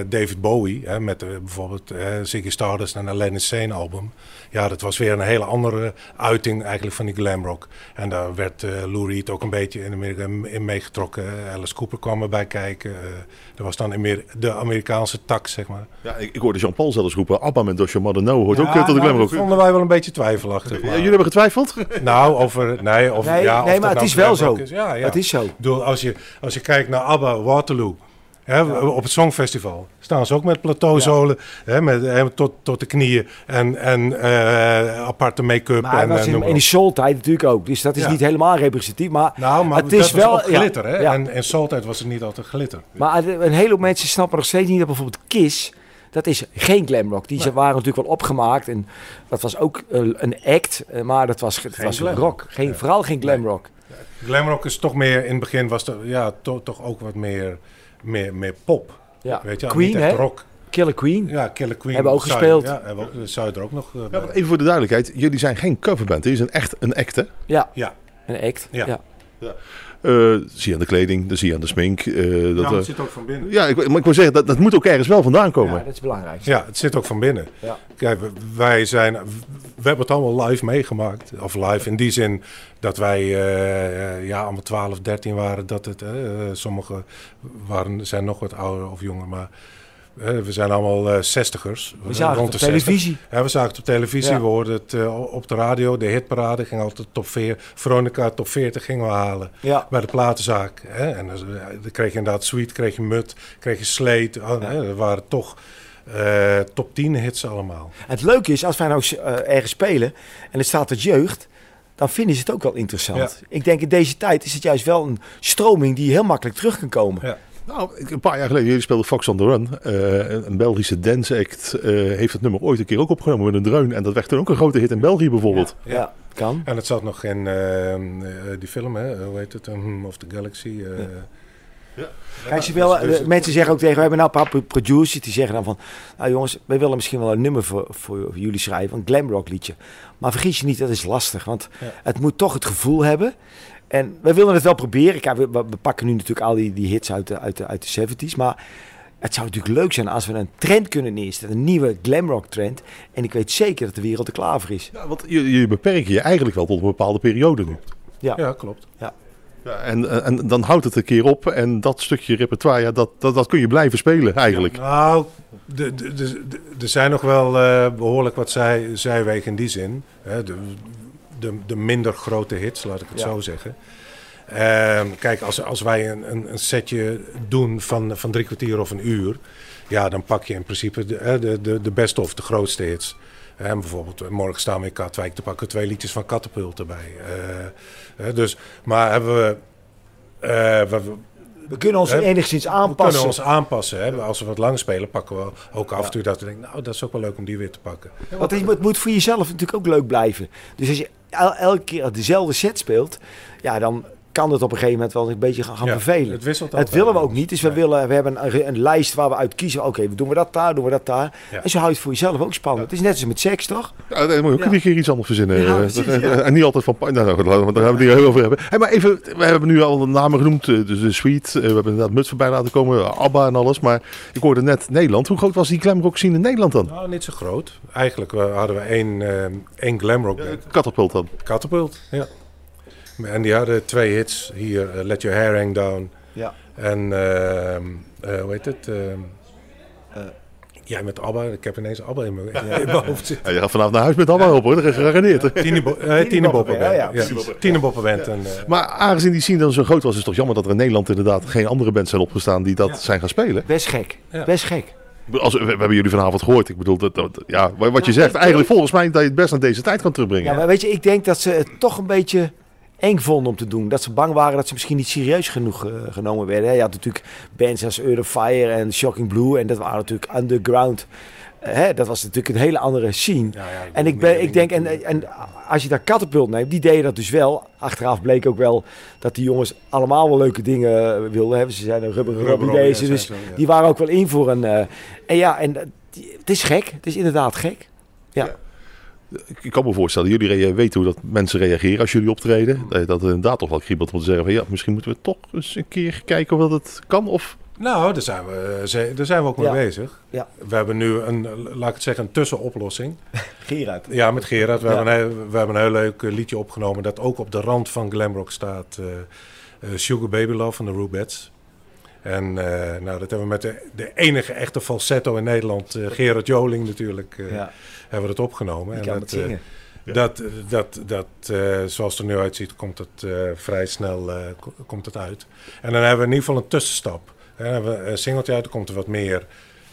David Bowie, hè, met eh, bijvoorbeeld eh Ziggy Stardust en Alain Insane album. Ja, dat was weer een hele andere uiting eigenlijk van die glamrock. En daar werd eh Lou Reed ook een beetje in Amerika in meegetrokken. Alice Cooper kwam erbij kijken. Dat was dan meer de Amerikaanse tak, zeg maar. Ja, ik, ik hoorde Jean-Paul zelfs roepen. Abba met Mother No hoort ook Ja, eh, tot de nou, glamrock. dat vonden wij wel een beetje twijfelachtig. Ja, jullie hebben getwijfeld? Nou, over... Nee, of, Nee, ja, of nee maar het nou is wel zo. is. Ja, ja. Het is zo. Ik bedoel, als je, als je kijkt naar ABBA, Waterloo... Op het Songfestival staan ze ook met plateauzolen hè, met, tot, tot de knieën en, en eh, aparte make-up. Maar en, was in, soul-tijd natuurlijk ook. Dus dat is Ja. niet helemaal representatief. Maar, Nou, maar het is wel glitter, ja, hè? ja. En in Soultijd was het niet altijd glitter. Maar een heleboel mensen snappen nog steeds niet dat bijvoorbeeld Kiss... Dat is geen glamrock. Die ze waren natuurlijk wel opgemaakt. En dat was ook eh, een act. eh, Maar dat was, Geen was rock. Geen, Vooral geen glamrock. Glamrock is toch meer, in het begin was het ja, to, toch ook wat meer, meer, meer pop. Ja. Weet je, Queen, niet echt hè? rock. Killer Queen. Ja, Killer Queen. Hebben we ook zou- gespeeld. Ja, hebben we ook, zou je er ook nog... eh, Ja, bij- maar even voor de duidelijkheid. Jullie zijn geen coverband. Jullie zijn echt een act, hè? Ja, ja. een act. Ja. Ja. Eh, zie je aan de kleding, dat zie je aan de smink. eh, dat, ja, maar eh, het zit ook van binnen. ja, ik, maar ik wil zeggen, dat, dat moet ook ergens wel vandaan komen. Ja, dat is belangrijk. Ja, het zit ook van binnen. Ja. Kijk, wij zijn, we hebben het allemaal live meegemaakt. Of live in die zin dat wij eh, eh, ja, allemaal 12, 13 waren. Dat het, eh, eh, sommigen waren, zijn nog wat ouder of jonger, maar eh, we zijn allemaal eh zestigers. We zagen het op televisie. Ja, we zagen het op televisie, Ja. we hoorden het eh, op de radio. De hitparade ging altijd top 4. Veronica top 40 gingen we halen Ja. bij de platenzaak. Hè? En dan, dan kreeg je inderdaad Sweet, kreeg je Mut, kreeg je Slate. Oh? Dat waren toch eh, top 10 hits allemaal. Het leuke is, als wij nou eh, ergens spelen en het staat tot jeugd, dan vinden ze het ook wel interessant. Ik denk in deze tijd is het juist wel een stroming die heel makkelijk terug kan komen. Ja. Nou, ik- een paar jaar geleden, jullie speelden Fox on the Run. Eh, een- Belgische dance act eh, heeft het nummer ooit een keer ook opgenomen met een dreun. En dat werd toen ook een grote hit in België bijvoorbeeld. Ja, kan. En het zat nog in eh, eh, die film, hè? hoe heet het? Um, of the Galaxy. eh. Kijk, ze willen, dus- mensen zeggen ook tegen, we hebben nou een paar pro- producers die zeggen dan van, nou jongens, wij willen misschien wel een nummer voor, voor, voor jullie schrijven, een glamrock liedje. Maar vergis je niet, dat is lastig, want Ja. het moet toch het gevoel hebben. En wij willen het wel proberen. Kijk, we, we pakken nu natuurlijk al die, die hits uit de, uit, de, uit de 70s, maar het zou natuurlijk leuk zijn als we een trend kunnen neerzetten, een nieuwe glamrock trend. En ik weet zeker dat de wereld er klaar voor is. Ja, want je, je beperkt je eigenlijk wel tot een bepaalde periode nu. Ja, klopt. Ja, en, en dan houdt het een keer op. En dat stukje repertoire, ja, dat, dat, dat kun je blijven spelen eigenlijk. Nou, de- de- de- de- er zijn nog wel eh, behoorlijk wat zij, zijwegen in die zin. Hè, de, de, de minder grote hits, laat ik het Ja. zo zeggen. Ehm, kijk, als, als wij een, een, een setje doen van, van drie kwartier of een uur... ja, dan pak je in principe de, de, de, de beste of de grootste hits. En bijvoorbeeld, eh, morgen staan we in Katwijk te pakken twee liedjes van Catapult erbij. Eh, dus, maar hebben we... eh, we- we- We kunnen ons Hè? enigszins we aanpassen. kunnen ons aanpassen. Hè? Als we wat lang spelen, pakken we ook af en toe dat we denken... nou, dat is ook wel leuk om die weer te pakken. Want het moet- voor jezelf natuurlijk ook leuk blijven. Dus als je elke keer dezelfde set speelt, ja, dan kan het op een gegeven moment wel een beetje gaan, gaan Ja, vervelen. Het wisselt Het altijd willen we ook niet. Dus we, willen, we hebben een, een lijst waar we uit kiezen. Oké, doen we dat daar, doen we dat daar. Ja. En zo houdt het voor jezelf ook spannend. Het is net als met seks, toch? Ja, dan moet je ook Ja. een keer iets anders verzinnen. Ja, Eh, precies, dat- ja. En niet altijd van... Nou, nou, goed, daar gaan we het niet heel over hebben. Hey, maar even, we hebben nu al de namen genoemd. eh, Dus de Sweet, eh, we hebben inderdaad Muts voorbij laten komen. ABBA en alles. Maar ik hoorde net Nederland. Hoe groot was die glamrock scene in Nederland dan? Nou, niet zo groot. Eigenlijk hadden we één, één glamrock. Catapult dan. Catapult, ja. En die hadden twee hits hier. eh, Let Your Hair Hang Down. Ja. En, ehm, eh, hoe heet het? Ehm, Eh. Jij met ABBA. Ik heb ineens ABBA in mijn, in mijn hoofd zitten. Ja, je gaat vanavond naar huis met ABBA op hoor. Dat is gegarandeerd. Tieneboppenband. ja, ja, Ja, Tieneboppenband. En, Maar aangezien die scene dan zo groot was, is het toch jammer dat er in Nederland inderdaad geen andere bands zijn opgestaan die dat Ja. zijn gaan spelen. Best gek. Ja. Best gek. Als, we, we hebben jullie vanavond gehoord. Ik bedoel, dat, dat- ja, wat je zegt, eigenlijk volgens mij dat je het best naar deze tijd kan terugbrengen. Ja, maar weet je, ik denk dat ze het toch een beetje eng vonden om te doen. Dat ze bang waren dat ze misschien niet serieus genoeg eh, genomen werden. Je had natuurlijk bands als Fire en Shocking Blue. En dat waren natuurlijk underground. Eh, hè, dat was natuurlijk een hele andere scene. ja, ja, En ik, ben, ik denk, en, en als je daar Catapult neemt, die deden dat dus wel. Achteraf bleek ook wel dat die jongens allemaal wel leuke dingen eh, wilden hebben. Ze zijn een rubber Rubber deze, ja, dus die waren ook wel in voor een... en ja, en die- het is gek. Het is inderdaad gek. Ja. Ik- kan me voorstellen, jullie weten hoe dat mensen reageren als jullie optreden. Dat dat er inderdaad toch wel kriebelt om te zeggen van ja, misschien moeten we toch eens een keer kijken of dat het kan. Of Nou, daar zijn we, eh, daar zijn we ook mee Ja. bezig. Ja. We hebben nu een, eh, laat ik het zeggen, een tussenoplossing. Gerard. Ja, met Gerard. We, Ja. hebben, een, heel- we hebben een heel leuk eh, liedje opgenomen dat ook op de rand van glamrock staat. eh, eh, Sugar Baby Love van de Rubettes. En eh, nou, dat hebben we met de, de enige echte falsetto in Nederland, eh, Gerard Joling natuurlijk, eh, Ja, hebben we het opgenomen. En kan dat, het zingen. dat, dat, dat eh, zoals het er nu uitziet, komt het eh, vrij snel eh, ko- komt het uit. En dan hebben we in ieder geval een tussenstap. En dan hebben we een singeltje uit, dan komt er wat meer.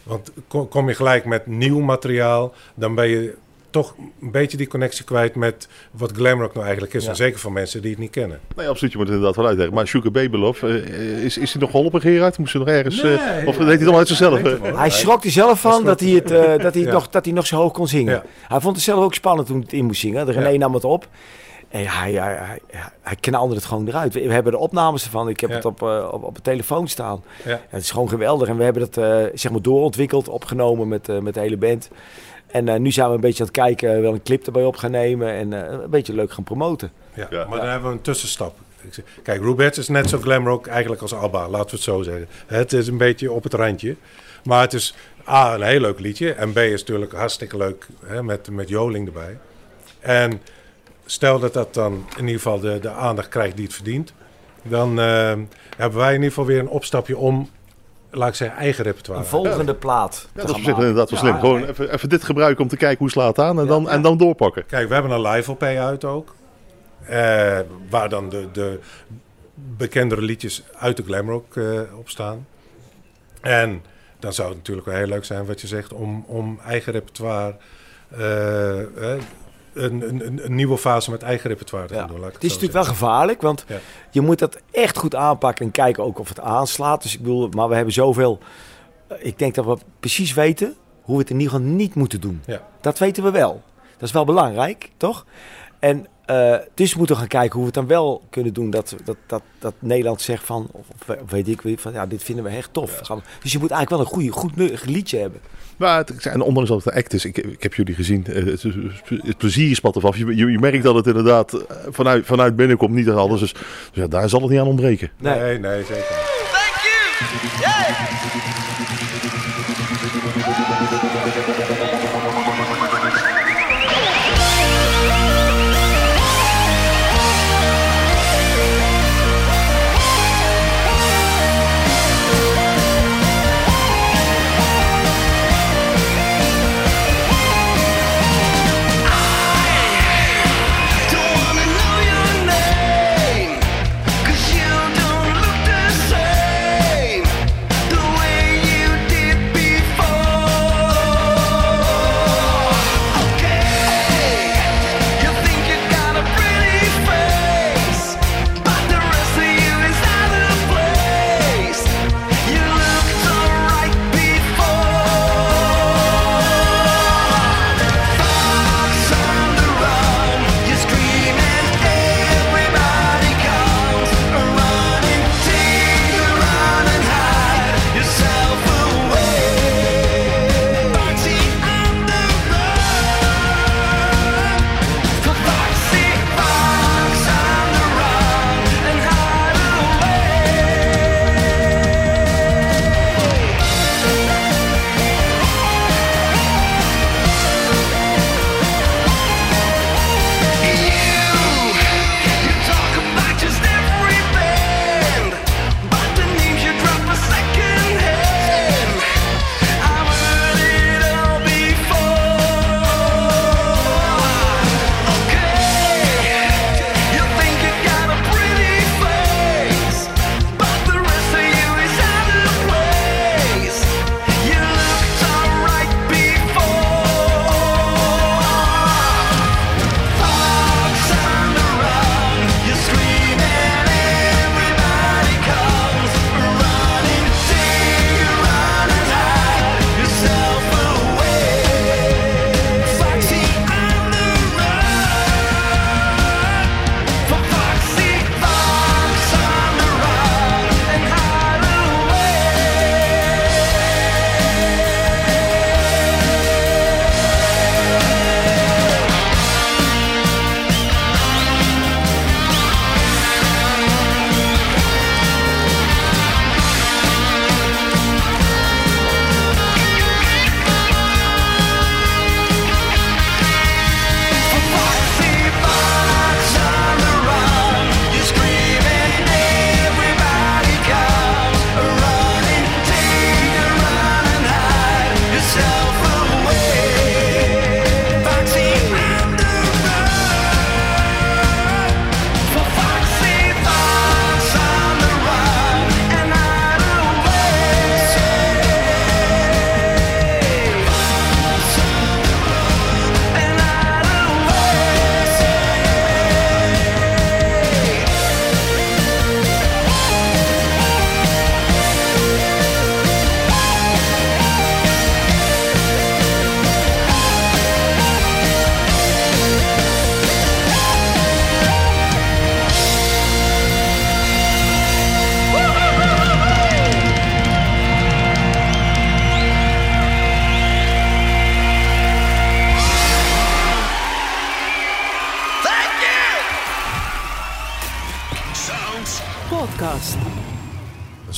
Want ko- kom je gelijk met nieuw materiaal, dan ben je toch een beetje die connectie kwijt met wat glamrock nou eigenlijk is. Ja. En zeker voor mensen die het niet kennen. nee, absoluut, je moet het inderdaad wel uitleggen. Maar Sugar Baby Love, eh, is, is hij nog geholpen Gerard? Moest hij nog ergens, eh, Nee, of ja, deed hij het allemaal uit zichzelf? hij eh? schrok er zelf van dat hij, het, eh, dat, hij Ja. nog, dat hij nog zo hoog kon zingen. Ja. Hij vond het zelf ook spannend toen hij het in moest zingen. De René Ja. nam het op. En hij, hij, hij, hij knalde het gewoon eruit. We, we hebben de opnames ervan. Ik heb Ja. het op, eh, op, op de telefoon staan. Ja. het is gewoon geweldig. En we hebben het eh, zeg maar doorontwikkeld, opgenomen met, eh, met de hele band. En eh, nu zijn we een beetje aan het kijken, wel een clip erbij op gaan nemen. En eh, een beetje leuk gaan promoten. Ja. Ja. Maar dan hebben we een tussenstap. Ik zeg- Kijk, Rubettes is net zo glamrock eigenlijk als ABBA, laten we het zo zeggen. Het is een beetje op het randje. Maar het is A, een heel leuk liedje. En B is natuurlijk hartstikke leuk hè, met, met Joling erbij. En stel dat dat dan in ieder geval de, de aandacht krijgt die het verdient. Dan eh, hebben wij in ieder geval weer een opstapje om, laat ik zeggen, eigen repertoire. Een volgende plaat. Ja, dat is op inderdaad wel Ja, slim. Gewoon even, even dit gebruiken om te kijken hoe slaat aan en, Ja, dan, ja. en dan doorpakken. Kijk, we hebben een live LP uit ook. Eh, waar dan de, de bekendere liedjes uit de glamrock eh op staan. En dan zou het natuurlijk wel heel leuk zijn wat je zegt om, om eigen repertoire. eh, eh, een, een, een- nieuwe fase met eigen repertoire te Ja. doen. Het is natuurlijk wel gevaarlijk, want Ja. je moet dat echt goed aanpakken en kijken ook of het aanslaat. Dus ik bedoel, maar we hebben zoveel. eh, Ik denk dat we precies weten hoe we het in ieder geval niet moeten doen. Ja. Dat weten we wel. Dat is wel belangrijk, toch? En eh, dus we moeten gaan kijken hoe we het dan wel kunnen doen. Dat, dat, dat, dat Nederland zegt van, of, of weet ik wie, van ja, dit vinden we echt tof. Dus je moet eigenlijk wel een goede, goed liedje hebben. Maar het, en ondanks dat het een act is, ik, ik heb jullie gezien, eh, het, het plezier spat ervan. Je, je, je merkt dat het inderdaad eh, vanuit, vanuit binnenkomt, niet alles. Dus, dus ja, daar zal het niet aan ontbreken. Nee. Nee, nee, zeker. niet. Don't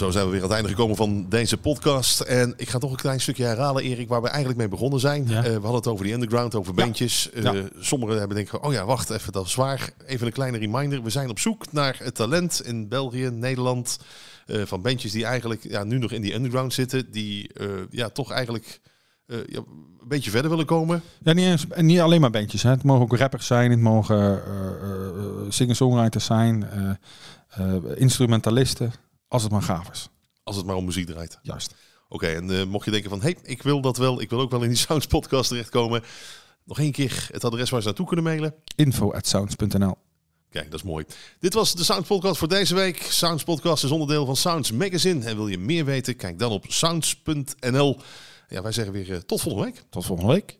Zo zijn we weer aan het einde gekomen van deze podcast. En ik ga toch een klein stukje herhalen, Erik, waar we eigenlijk mee begonnen zijn. Ja. Eh, we hadden het over die underground, over Ja. bandjes. Eh, Ja. Sommigen hebben denken, oh ja, wacht even, dat is waar. Even een kleine reminder. We zijn op zoek naar het talent in België, Nederland. eh, van bandjes die eigenlijk ja, nu nog in die underground zitten. Die ja, toch eigenlijk ja, een beetje verder willen komen. Ja, niet, eens, en niet alleen maar bandjes. Hè. Het mogen ook rappers zijn, het mogen eh, eh, singer-songwriters zijn, instrumentalisten, als het maar gaaf is. Als het maar om muziek draait. Juist. Oké, en eh, mocht je denken van, hé, hey, ik wil dat wel. Ik wil ook wel in die Sounds podcast terechtkomen. Nog één keer het adres waar ze naartoe kunnen mailen. Info at sounds.nl. Kijk, dat is mooi. Dit was de Sounds Podcast voor deze week. Sounds Podcast is onderdeel van Sounds Magazine. En wil je meer weten, kijk dan op sounds.nl. Ja, wij zeggen weer eh, tot volgende week. Tot volgende week.